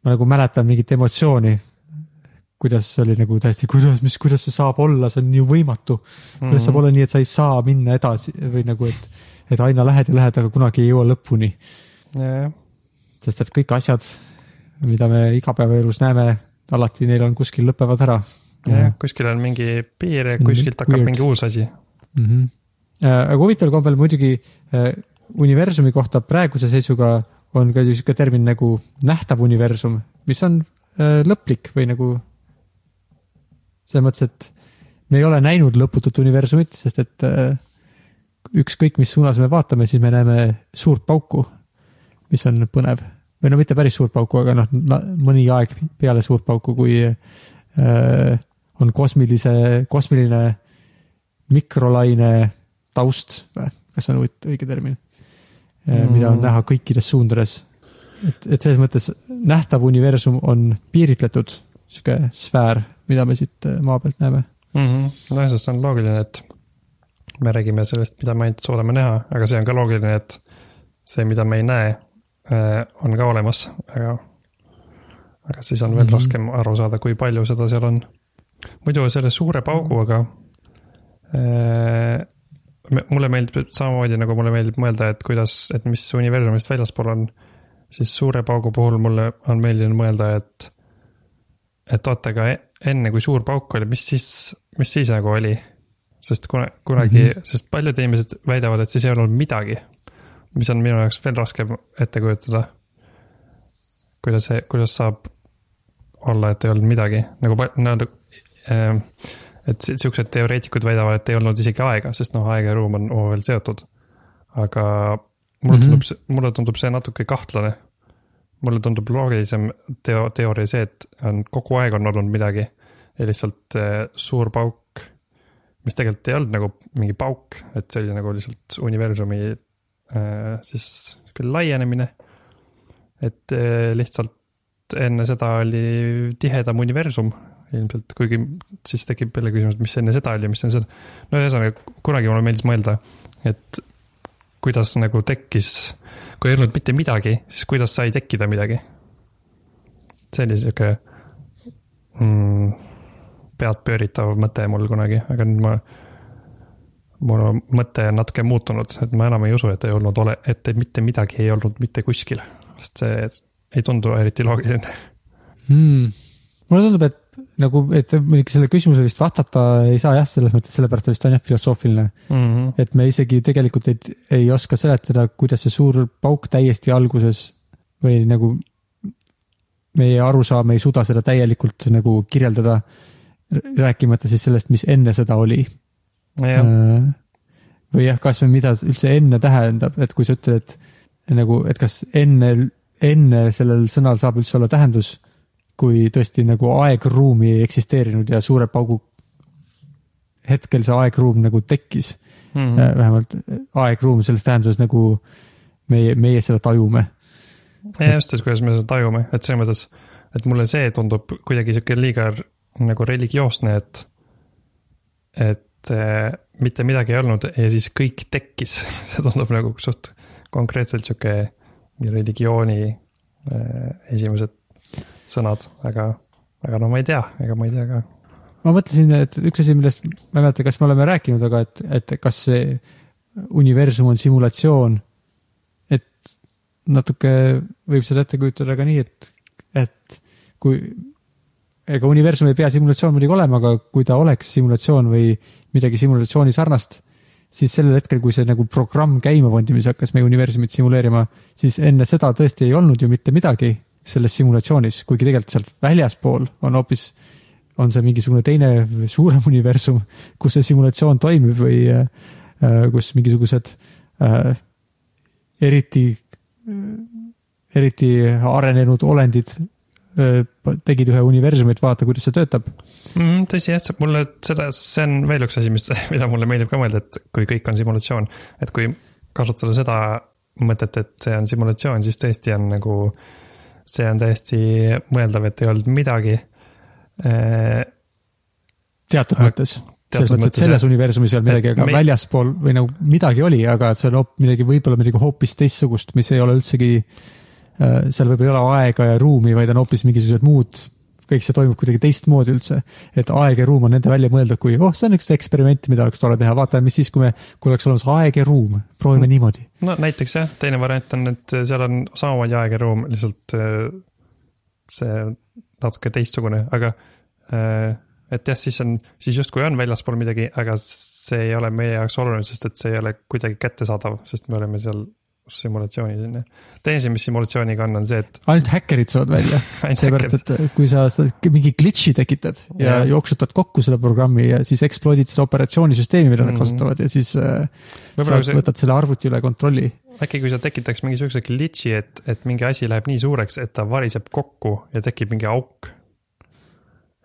ma nagu mäletan mingit emotsiooni. kuidas see oli nagu täiesti, kuidas, mis, kuidas see saab olla, see on ju võimatu. kuidas mm -hmm. saab olla nii, et sa ei saa minna edasi või nagu, et, et aina lähed ja lähed, aga kunagi ei jõua lõpuni yeah.. sest et kõik asjad, mida me igapäevaelus näeme, alati neil on kuskil lõpevad ära. Jah, kuskil on mingi piir ja kuskilt hakkab weird. mingi uus asi mm. -hmm Äh, aga huvitaval kombel muidugi äh, universumi kohta praeguse seisuga on ka sihuke termin nagu nähtav universum, mis on äh, lõplik või nagu selles mõttes, et me ei ole näinud lõputut universumit, sest et ükskõik, mis suunas me vaatame, siis me näeme suurt pauku, mis on põnev. või no mitte päris suurt pauku, aga noh, mõni aeg peale suurt pauku, kui on kosmilise, kosmiline mikrolaine taust või, kas see on õige termin mm., mida on näha kõikides suundades. et, et selles mõttes nähtav universum on piiritletud sihuke sfäär, mida me siit äh, maa pealt näeme mm. -hmm. nojah, sest see on loogiline, et me räägime sellest, mida me ainult suudame näha, aga see on ka loogiline, et see, mida me ei näe, äh, on ka olemas, aga, aga siis on veel mm -hmm. raskem aru saada, kui palju seda seal on. Muidu selle suure pauguga äh, mulle meeldib samamoodi nagu mulle meeldib mõelda, et kuidas, et mis universumist väljaspool on. siis suure paugu puhul mulle on meeldinud mõelda, et, et oota, aga e-, enne kui suur pauk oli, mis siis, mis siis nagu oli? sest kuna, kunagi mm, -hmm. sest paljud inimesed väidavad, et siis ei olnud midagi. mis on minu jaoks veel raskem ette kujutada. kuidas see, kuidas saab olla, et ei olnud midagi, nagu nii-öelda äh, et siuksed teoreetikud väidavad, et ei olnud isegi aega, sest noh, aeg ja ruum on omavahel seotud. aga mulle mm -hmm. tundub see, mulle tundub see natuke kahtlane. mulle tundub loogilisem teo-, teooria see, et on kogu aeg on olnud midagi ja lihtsalt äh, suur pauk, mis tegelikult ei olnud nagu mingi pauk, et see oli nagu lihtsalt universumi äh, siis küll laienemine. et äh, lihtsalt enne seda oli tihedam universum ilmselt, kuigi siis tekib jälle küsimus, et mis enne seda oli ja mis enne seda. no ühesõnaga, kunagi mulle meeldis mõelda, et kuidas nagu tekkis, kui ei olnud mitte midagi, siis kuidas sai tekkida midagi. see oli sihuke mm, peadpööritav mõte mul kunagi, aga nüüd ma. mul mõte on natuke muutunud, et ma enam ei usu, et ei olnud ole, et mitte midagi ei olnud mitte kuskil, sest see ei tundu eriti loogiline hmm.. mulle tundub, et nagu, et selle küsimuse vist vastata ei saa jah, selles mõttes, sellepärast ta vist on jah filosoofiline mm. -hmm. et me isegi tegelikult ei, ei oska seletada, kuidas see suur pauk täiesti alguses või nagu meie arusaam ei suuda seda täielikult nagu kirjeldada. rääkimata siis sellest, mis enne seda oli. Äh, või jah, kasvõi mida üldse enne tähendab, et kui sa ütled, et nagu, et kas enne, enne sellel sõnal saab üldse olla tähendus kui tõesti nagu aegruumi ei eksisteerinud ja suure paugu hetkel see aegruum nagu tekkis mm. -hmm. vähemalt aegruum selles tähenduses nagu meie, meie seda tajume. just, et kuidas me seda tajume, et selles mõttes, et mulle see tundub kuidagi sihuke liiga nagu religioosne, et, et äh, mitte midagi ei olnud ja siis kõik tekkis <laughs> see tundub nagu suht konkreetselt sihuke religiooni äh, esimesed sõnad, aga, aga no ma ei tea, ega ma ei tea ka. ma mõtlesin, et üks asi, millest, ma ei mäleta, kas me oleme rääkinud, aga et, et kas see universum on simulatsioon. et natuke võib seda ette kujutada ka nii, et, et kui, ega universum ei pea simulatsioon muidugi olema, aga kui ta oleks simulatsioon või midagi simulatsiooni sarnast, siis sellel hetkel, kui see nagu programm käima pandi, mis hakkas meie universumit simuleerima, siis enne seda tõesti ei olnud ju mitte midagi selles simulatsioonis, kuigi tegelikult sealt väljaspool on hoopis, on see mingisugune teine suurem universum, kus see simulatsioon toimib või äh, kus mingisugused äh, eriti, eriti arenenud olendid äh, tegid ühe universumi, et vaadata, kuidas see töötab mm,. tõsi jah, mulle seda, see on veel üks asi, mis, <laughs> mida mulle meeldib ka mõelda, et kui kõik on simulatsioon, et kui kasutada seda mõtet, et see on simulatsioon, siis tõesti on nagu, see on täiesti mõeldav, et ei olnud midagi. Äh, teatud mõttes selles mõttes, et selles universumis ei olnud midagi, aga me... väljaspool või nagu midagi oli, aga see on hoop midagi, võib-olla midagi hoopis teistsugust, mis ei ole üldsegi. Äh, seal võib-olla ei ole aega ja ruumi, vaid on hoopis mingisugused muud, kõik see toimub kuidagi teistmoodi üldse. et aeg ja ruum on nende välja mõeldud kui, oh, see on üks eksperiment, mida oleks tore teha, vaatame, mis siis, kui me, kui oleks olemas aeg ja ruum, proovime mm. niimoodi. no näiteks jah, teine variant on, et seal on samamoodi aeg ja ruum, lihtsalt äh, see natuke teistsugune, aga äh, et jah, siis on, siis justkui on väljaspool midagi, aga see ei ole meie jaoks oluline, sest et see ei ole kuidagi kättesaadav, sest me oleme seal simulatsioonis on ju. teine asi, mis simulatsiooniga on, on see, et. ainult häkkerid saavad välja <laughs> seepärast, et kui sa, mingi glitch'i tekitad ja, ja jooksutad kokku selle programmi ja siis exploit'id seda operatsioonisüsteemi, mida mm -hmm. nad mhm. kasutavad ja siis äh, sa see... võtad selle arvuti üle kontrolli. äkki kui sa tekitaks mingisuguse glitch'i, et, et mingi asi läheb nii suureks, et ta variseb kokku ja tekib mingi auk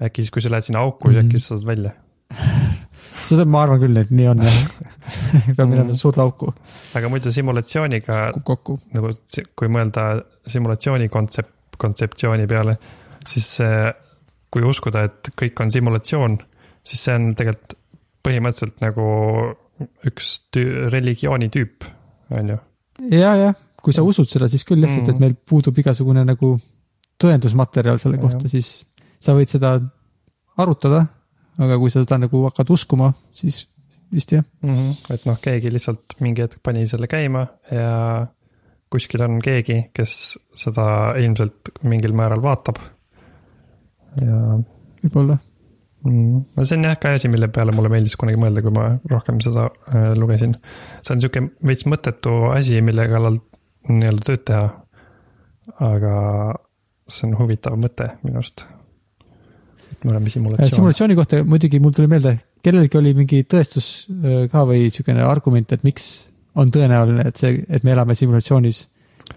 äkki siis, kui sa lähed sinna auku, mm -hmm. äkki sa saad välja <laughs> seda ma arvan küll, et nii on jah <laughs> peab minema mm. suurde auku. aga muidu simulatsiooniga. kokku. nagu kui mõelda simulatsiooni kontsept, kontseptsiooni peale, siis kui uskuda, et kõik on simulatsioon, siis see on tegelikult põhimõtteliselt nagu üks tüü, religiooni tüüp, on ju. ja, jah, kui sa usud seda, siis küll jah mm., sest et mm. meil puudub igasugune nagu tõendusmaterjal selle kohta, siis sa võid seda arutada, aga kui sa seda nagu hakkad uskuma, siis vist jah mm. -hmm. et noh, keegi lihtsalt mingi hetk pani selle käima ja kuskil on keegi, kes seda ilmselt mingil määral vaatab. ja. võib-olla mm,. no see on jah ka asi, mille peale mulle meeldis kunagi mõelda, kui ma rohkem seda äh, lugesin. see on sihuke veits mõttetu asi, mille kallal nii-öelda tööd teha. aga see on huvitav mõte minu arust me oleme simulatsioonis. simulatsiooni kohta muidugi mul tuli meelde, kellelgi oli mingi tõestus äh, ka või niisugune argument, et miks on tõenäoline, et see, et me elame simulatsioonis.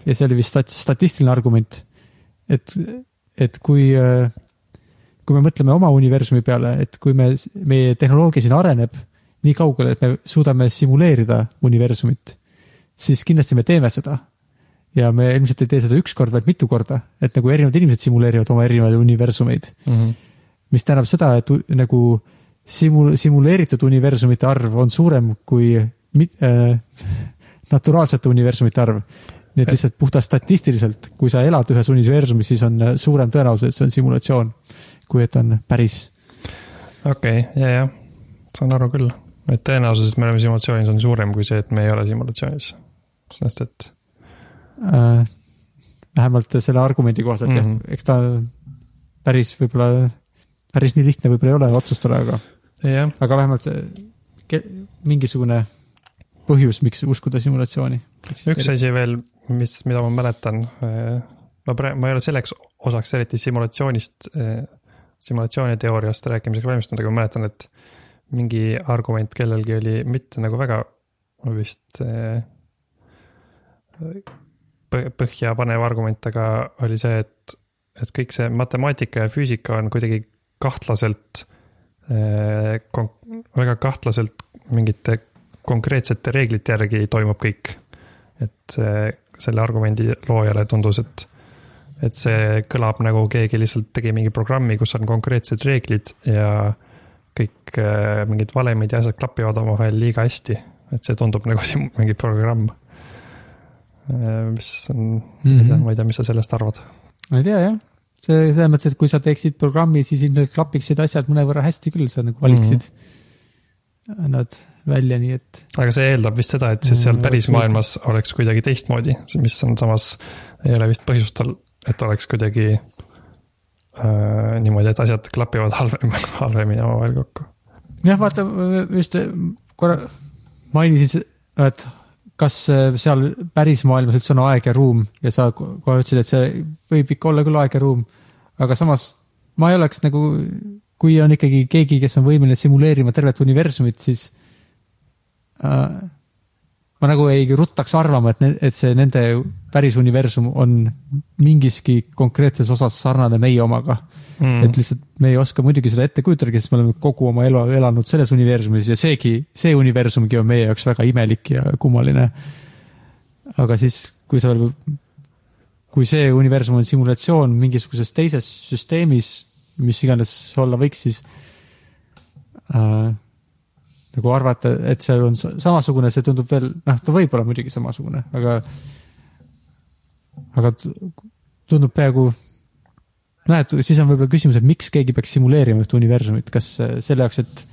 ja see oli vist stat-, statistiline argument. et, et kui, äh, kui me mõtleme oma universumi peale, et kui me, meie tehnoloogia siin areneb nii kaugele, et me suudame simuleerida universumit, siis kindlasti me teeme seda ja me ilmselt ei tee seda üks kord, vaid mitu korda, et nagu erinevad inimesed simuleerivad oma erinevaid universumeid mm. -hmm mis tähendab seda, et nagu simul-, simuleeritud universumite arv on suurem kui mit, äh, naturaalsete universumite arv. nii et lihtsalt puhtalt statistiliselt, kui sa elad ühes universumis, siis on äh, suurem tõenäosus, et see on simulatsioon, kui et on päris. okei okay,, ja, jah, saan aru küll, et tõenäosus, et me oleme simulatsioonis, on suurem kui see, et me ei ole simulatsioonis, sest et äh,. vähemalt selle argumendi kohaselt mm -hmm. jah, mhm. eks ta päris võib-olla päris nii lihtne võib-olla ei ole otsustada, aga yeah., aga vähemalt see, mingisugune põhjus, miks uskuda simulatsiooni. üks asi veel, mis, mida ma mäletan, äh, ma praegu, ma ei ole selleks osaks eriti simulatsioonist, äh, simulatsiooniteooriast rääkimisega valmistunud, aga ma mäletan, et mingi argument kellelgi oli mitte nagu väga vist äh, põhjapanev argument, aga oli see, et, et kõik see matemaatika ja füüsika on kuidagi kahtlaselt, eh, väga kahtlaselt mingite konkreetsete reeglite järgi toimub kõik. et selle argumendi loojale tundus, et, et see kõlab nagu keegi lihtsalt tegi mingi programmi, kus on konkreetsed reeglid ja kõik eh, mingid valemid ja asjad klapivad omavahel liiga hästi. et see tundub nagu <laughs> mingi programm. Mis on mm, -hmm. ma ei tea, mis sa sellest arvad? ma ei tea jah see selles mõttes, et kui sa teeksid programmi, siis ilmselt klapiksid asjad mõnevõrra hästi küll, sa nagu valiksid mm. nad välja, nii et. aga see eeldab vist seda, et siis seal mm, päris maailmas oleks kuidagi teistmoodi, mis on samas, ei ole vist põhjust, et oleks kuidagi äh, niimoodi, et asjad klapivad <laughs> halvem, halvemini omavahel kokku. jah, vaata, just korra mainisid, et kas seal päris maailmas üldse on aeg ja ruum ja sa kohe ütlesid, et see võib ikka olla küll aeg ja ruum. aga samas ma ei oleks nagu, kui on ikkagi keegi, kes on võimeline simuleerima tervet universumit, siis äh, ma nagu ei ruttaks arvama, et, et see nende päris universum on mingiski konkreetses osas sarnane meie omaga mm.. et lihtsalt me ei oska muidugi seda ette kujutadagi, sest me oleme kogu oma elu elanud selles universumis ja seegi, see universumgi on meie jaoks väga imelik ja kummaline. aga siis, kui sa kui see universum on simulatsioon mingisuguses teises süsteemis, mis iganes olla võiks, siis äh, nagu arvata, et see on samasugune, see tundub veel, noh, ta võib olla muidugi samasugune, aga, aga tundub peaaegu, noh, et siis on võib-olla küsimus, et miks keegi peaks simuleerima ühte universumit, kas selle jaoks, et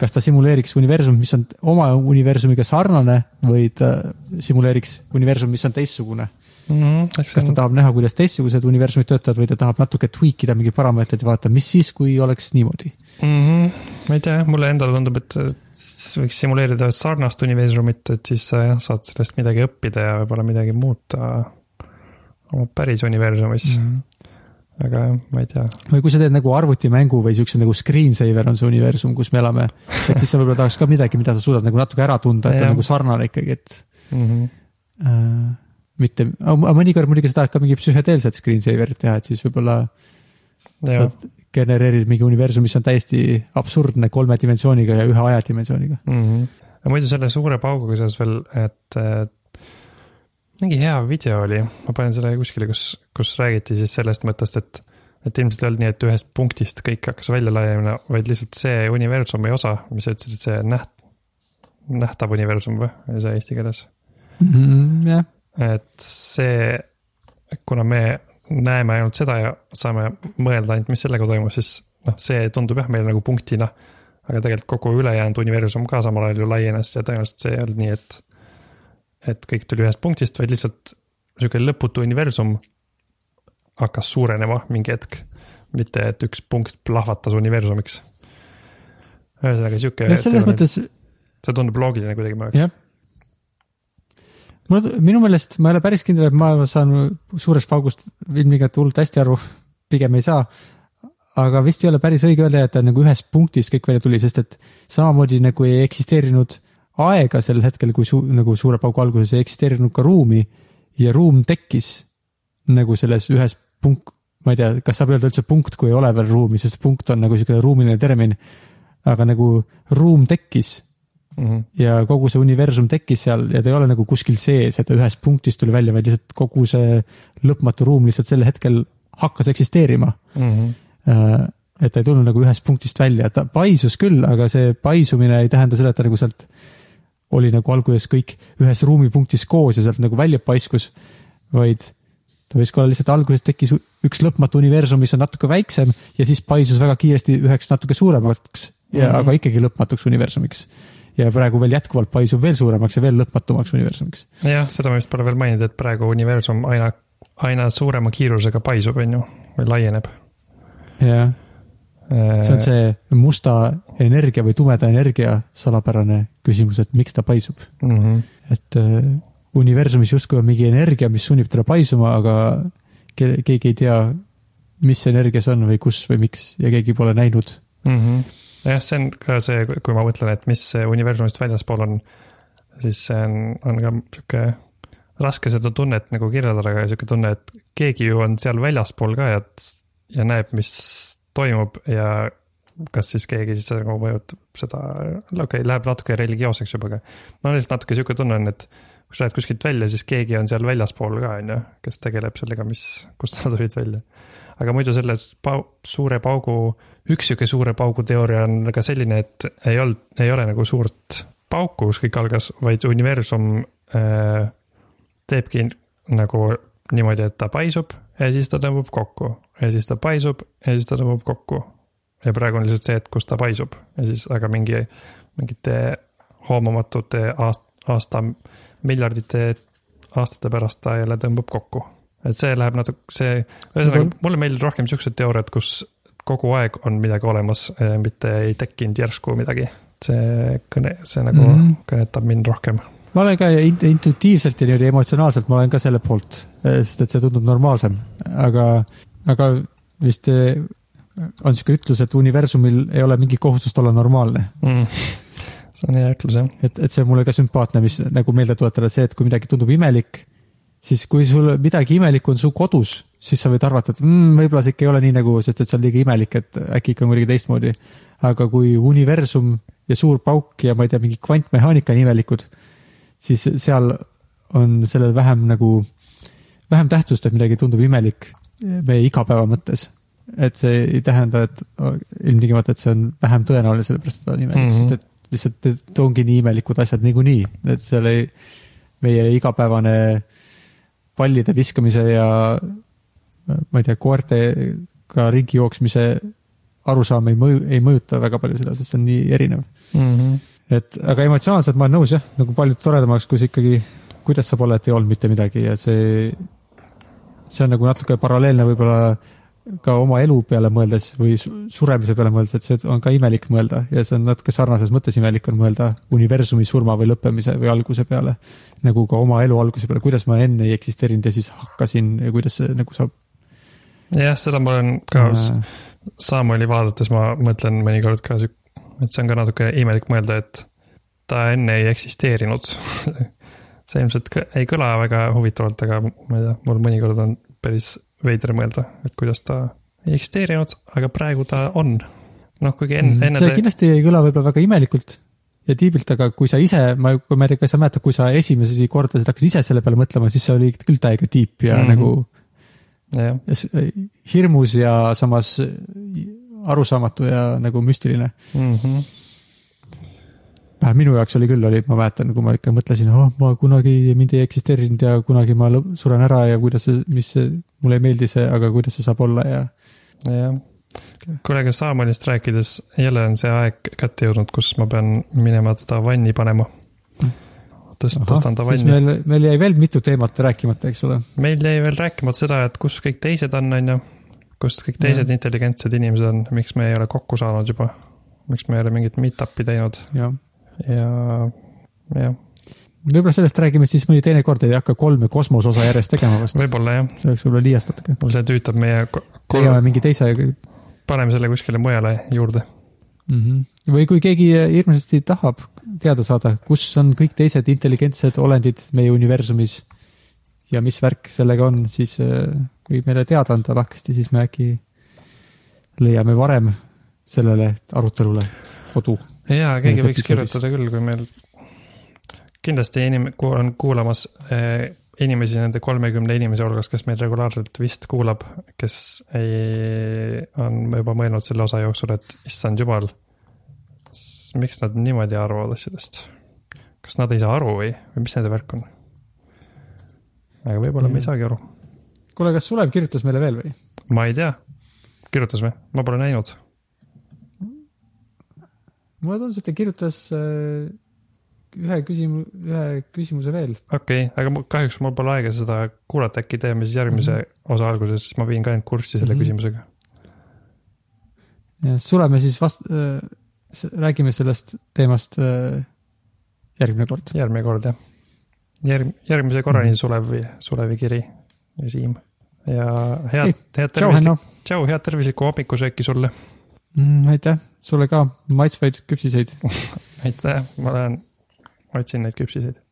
kas ta simuleeriks universumit, mis on oma universumiga sarnane või ta simuleeriks universumit, mis on teistsugune mm. -hmm, kas ta on... tahab näha, kuidas teistsugused universumid töötavad või ta tahab natuke tweak ida mingeid parameetreid ja vaadata, mis siis, kui oleks niimoodi mm. -hmm. ma ei tea, mulle endale tundub, et võiks simuleerida sarnast universumit, et siis sa jah, saad sellest midagi õppida ja võib-olla midagi muuta oma päris universumis mm. -hmm aga jah, ma ei tea. või kui sa teed nagu arvutimängu või siukse nagu screensaver on see universum, kus me elame, et siis sa võib-olla tahaks ka midagi, mida sa suudad nagu natuke ära tunda, et on nagu sarnane ikkagi, et mm. -hmm. Uh, mitte, aga mõnikord muidugi sa tahad ka mingi psühhedeelset screensaver'it teha, et siis võib-olla sa genereerid mingi universum, mis on täiesti absurdne kolme dimensiooniga ja ühe ajadimensiooniga mm. -hmm. aga muidu selle suure pauguga seoses veel, et mingi hea video oli, ma panen selle kuskile, kus, kus räägiti siis sellest mõttest, et et ilmselt ei olnud nii, et ühest punktist kõik hakkas välja laienema, vaid lihtsalt see universumi osa, mis sa ütlesid, see näht-, nähtav universum või, oli see eesti keeles mm? -hmm, jah et see, kuna me näeme ainult seda ja saame mõelda ainult, mis sellega toimus, siis noh, see tundub jah meile nagu punktina. aga tegelikult kogu ülejäänud universum ka samal ajal ju laienes ja tõenäoliselt see ei olnud nii, et, et kõik tuli ühest punktist, vaid lihtsalt sihuke lõputu universum hakkas suurenema mingi hetk. mitte, et üks punkt plahvatas universumiks. ühesõnaga sihuke. selles mõttes. see tundub loogiline kuidagi mu jaoks. jah mul, minu meelest ma ei ole päris kindel, et ma saan suurest paugust ilmtingimata hullult hästi aru, pigem ei saa. aga vist ei ole päris õige öelda, et ta nagu ühes punktis kõik välja tuli, sest et samamoodi nagu ei eksisteerinud aega sel hetkel, kui su-, nagu suure paugu alguses ei eksisteerinud ka ruumi ja ruum tekkis nagu selles ühes punkt, ma ei tea, kas saab öelda üldse punkt, kui ei ole veel ruumi, sest punkt on nagu niisugune ruumiline termin. aga nagu ruum tekkis mm. -hmm. ja kogu see universum tekkis seal ja ta ei ole nagu kuskil sees, et ta ühest punktist tuli välja, vaid lihtsalt kogu see lõpmatu ruum lihtsalt sel hetkel hakkas eksisteerima mm. -hmm. et ta ei tulnud nagu ühest punktist välja, ta paisus küll, aga see paisumine ei tähenda seda, et ta nagu sealt oli nagu alguses kõik ühes ruumipunktis koos ja sealt nagu välja paiskus, vaid ta võis ka olla lihtsalt alguses tekkis üks lõpmatu universum, mis on natuke väiksem ja siis paisus väga kiiresti üheks natuke suuremaks ja mm -hmm. aga ikkagi lõpmatuks universumiks ja praegu veel jätkuvalt paisub veel suuremaks ja veel lõpmatumaks universumiks. jah, seda ma vist pole veel maininud, et praegu universum aina, aina suurema kiirusega paisub, on ju, või laieneb. jah, see on see musta energia või tumeda energia salapärane küsimus, et miks ta paisub mm. -hmm. et äh, universumis justkui on mingi energia, mis sunnib teda paisuma, aga keegi ei tea, mis energia see on või kus või miks ja keegi pole näinud mm. -hmm jah, see on ka see, kui ma mõtlen, et mis universumist väljaspool on, siis see on, on ka sihuke raske seda tunnet nagu kirjeldada, aga sihuke tunne, et keegi ju on seal väljaspool ka ja, ja näeb, mis toimub ja kas siis keegi siis nagu mõjutab seda, okei okay,, läheb natuke religioosseks juba, aga no lihtsalt natuke sihuke tunne on, et kui sa lähed kuskilt välja, siis keegi on seal väljaspool ka, on ju, kes tegeleb sellega, mis, kust sa tulid välja. aga muidu selle pau, suure paugu üks sihuke suure paugu teooria on ka selline, et ei olnud, ei ole nagu suurt pauku, kus kõik algas, vaid universum äh, teebki nagu niimoodi, et ta paisub ja siis ta tõmbub kokku ja siis ta paisub ja siis ta tõmbub kokku. ja praegu on lihtsalt see, et kus ta paisub ja siis, aga mingi, mingite hoomamatute aast-, aasta, miljardite aastate pärast ta jälle tõmbab kokku. et see läheb natuke, see, ühesõnaga mulle meeldivad rohkem siuksed teooriad, kus kogu aeg on midagi olemas, mitte ei tekkinud järsku midagi. see kõne, see nagu mm -hmm. kõnetab mind rohkem ma olen ka intuitiivselt ja niimoodi emotsionaalselt, ma olen ka selle poolt, sest et see tundub normaalsem, aga, aga vist on sihuke ütlus, et universumil ei ole mingit kohustust olla normaalne mm see on hea ütlus, jah. et, et see on mulle ka sümpaatne, mis nagu meelde tuletada, see, et kui midagi tundub imelik, siis kui sul midagi imelikku on su kodus, siis sa võid arvata, et mm, võib-olla see ikka ei ole nii nagu, sest et see on liiga imelik, et äkki ikka on kuidagi teistmoodi. aga kui universum ja suur pauk ja ma ei tea, mingi kvantmehaanika on imelikud, siis seal on sellel vähem nagu, vähem tähtsust, et midagi tundub imelik meie igapäeva mõttes et see ei tähenda, et ilmtingimata, et see on vähem tõenäoline, sellepärast et ta on imelik mm, -hmm. sest et lihtsalt need ongi nii imelikud asjad niikuinii, et seal ei, meie igapäevane pallide viskamise ja ma ei tea, koertega ringi jooksmise arusaam ei mõju, ei mõjuta väga palju seda, sest see on nii erinev mm. -hmm. Et aga emotsionaalselt ma olen nõus jah, nagu palju toredamaks, kus ikkagi, kuidas saab olla, et ei olnud mitte midagi ja see, see on nagu natuke paralleelne võib-olla ka oma elu peale mõeldes või suremise peale mõeldes, et see on ka imelik mõelda ja see on natuke sarnases mõttes imelik on mõelda universumi surma või lõppemise või alguse peale. nagu ka oma elu alguse peale, kuidas ma enne ei eksisteerinud ja siis hakkasin ja kuidas see nagu saab. jah, seda ma olen ka äh. Samueli vaadates ma mõtlen mõnikord ka, et see on ka natuke imelik mõelda, et ta enne ei eksisteerinud <laughs> see ilmselt ei kõla väga huvitavalt, aga ma ei tea, mul mõnikord on päris veider mõelda, et kuidas ta ei eksisteerinud, aga praegu ta on. noh, kuigi enne, mm, enne. see te... kindlasti ei kõla võib-olla väga imelikult ja tiibilt, aga kui sa ise, ma, kui ma ei tea, kas sa mäletad, kui sa esimesi kordasid hakkasid ise selle peale mõtlema, siis see oli küll täiega tiip ja mm -hmm. nagu ja. Ja hirmus ja samas arusaamatu ja nagu müstiline mm. -hmm vähemalt minu jaoks oli küll, oli, ma mäletan, kui ma ikka mõtlesin, oh, ma kunagi, mind ei eksisteerinud ja kunagi ma suren ära ja kuidas see, mis see, mulle ei meeldi see, aga kuidas see saab olla ja. jah, kuule, aga Saamonist rääkides, jälle on see aeg kätte jõudnud, kus ma pean minema teda vanni panema. tõst-, tõstan ta vanni. meil, meil jäi veel mitu teemat rääkimata, eks ole. meil jäi veel rääkimata seda, et kus kõik teised on, on ju. Kus kõik teised ja. intelligentsed inimesed on, miks me ei ole kokku saanud juba. miks me ei ole mingit meet-up'i teinud. jah ja, jah. võib-olla sellest räägime siis mõni teine kord, ei hakka kolme kosmoseosa järjest tegema vast. võib-olla jah. see oleks võib-olla liiast natuke. mul see tüütab meie. leiame mingi teise. paneme selle kuskile mujale juurde mm. -hmm. või kui keegi hirmsasti tahab teada saada, kus on kõik teised intelligentsed olendid meie universumis ja mis värk sellega on, siis võib meile teada anda lahkesti, siis me äkki leiame varem sellele arutelule kodu jaa, keegi võiks kirjutada küll, kui meil kindlasti inim-, on kuulamas eh, inimesi nende kolmekümne inimese hulgas, kes meil regulaarselt vist kuulab, kes ei, on juba mõelnud selle osa jooksul, et issand jumal, miks nad niimoodi arvavad asjadest? kas nad ei saa aru või, või mis nende värk on? aga võib-olla mm. me ei saagi aru. Kuule, kas Sulev kirjutas meile veel või? ma ei tea, kirjutas või? ma pole näinud mulle tundus, et ta kirjutas äh, ühe küsimu-, ühe küsimuse veel. okei okay,, aga kahjuks mul pole aega seda kuulata, äkki teeme siis järgmise mm -hmm. osa alguses, ma viin ka end kurssi selle mm -hmm. küsimusega. ja suleme siis vast- äh,, räägime sellest teemast äh, järgmine kord. järgmine kord jah. järg-, järgmise korrani mm -hmm. Sulev, Sulevi kiri ja Siim. Ja head head tervislikku, tšau, head tervislikku hommikusööki sulle. Mm,. aitäh, sulle ka maitsvaid küpsiseid. <laughs> Aitäh, ma lähen, otsin neid küpsiseid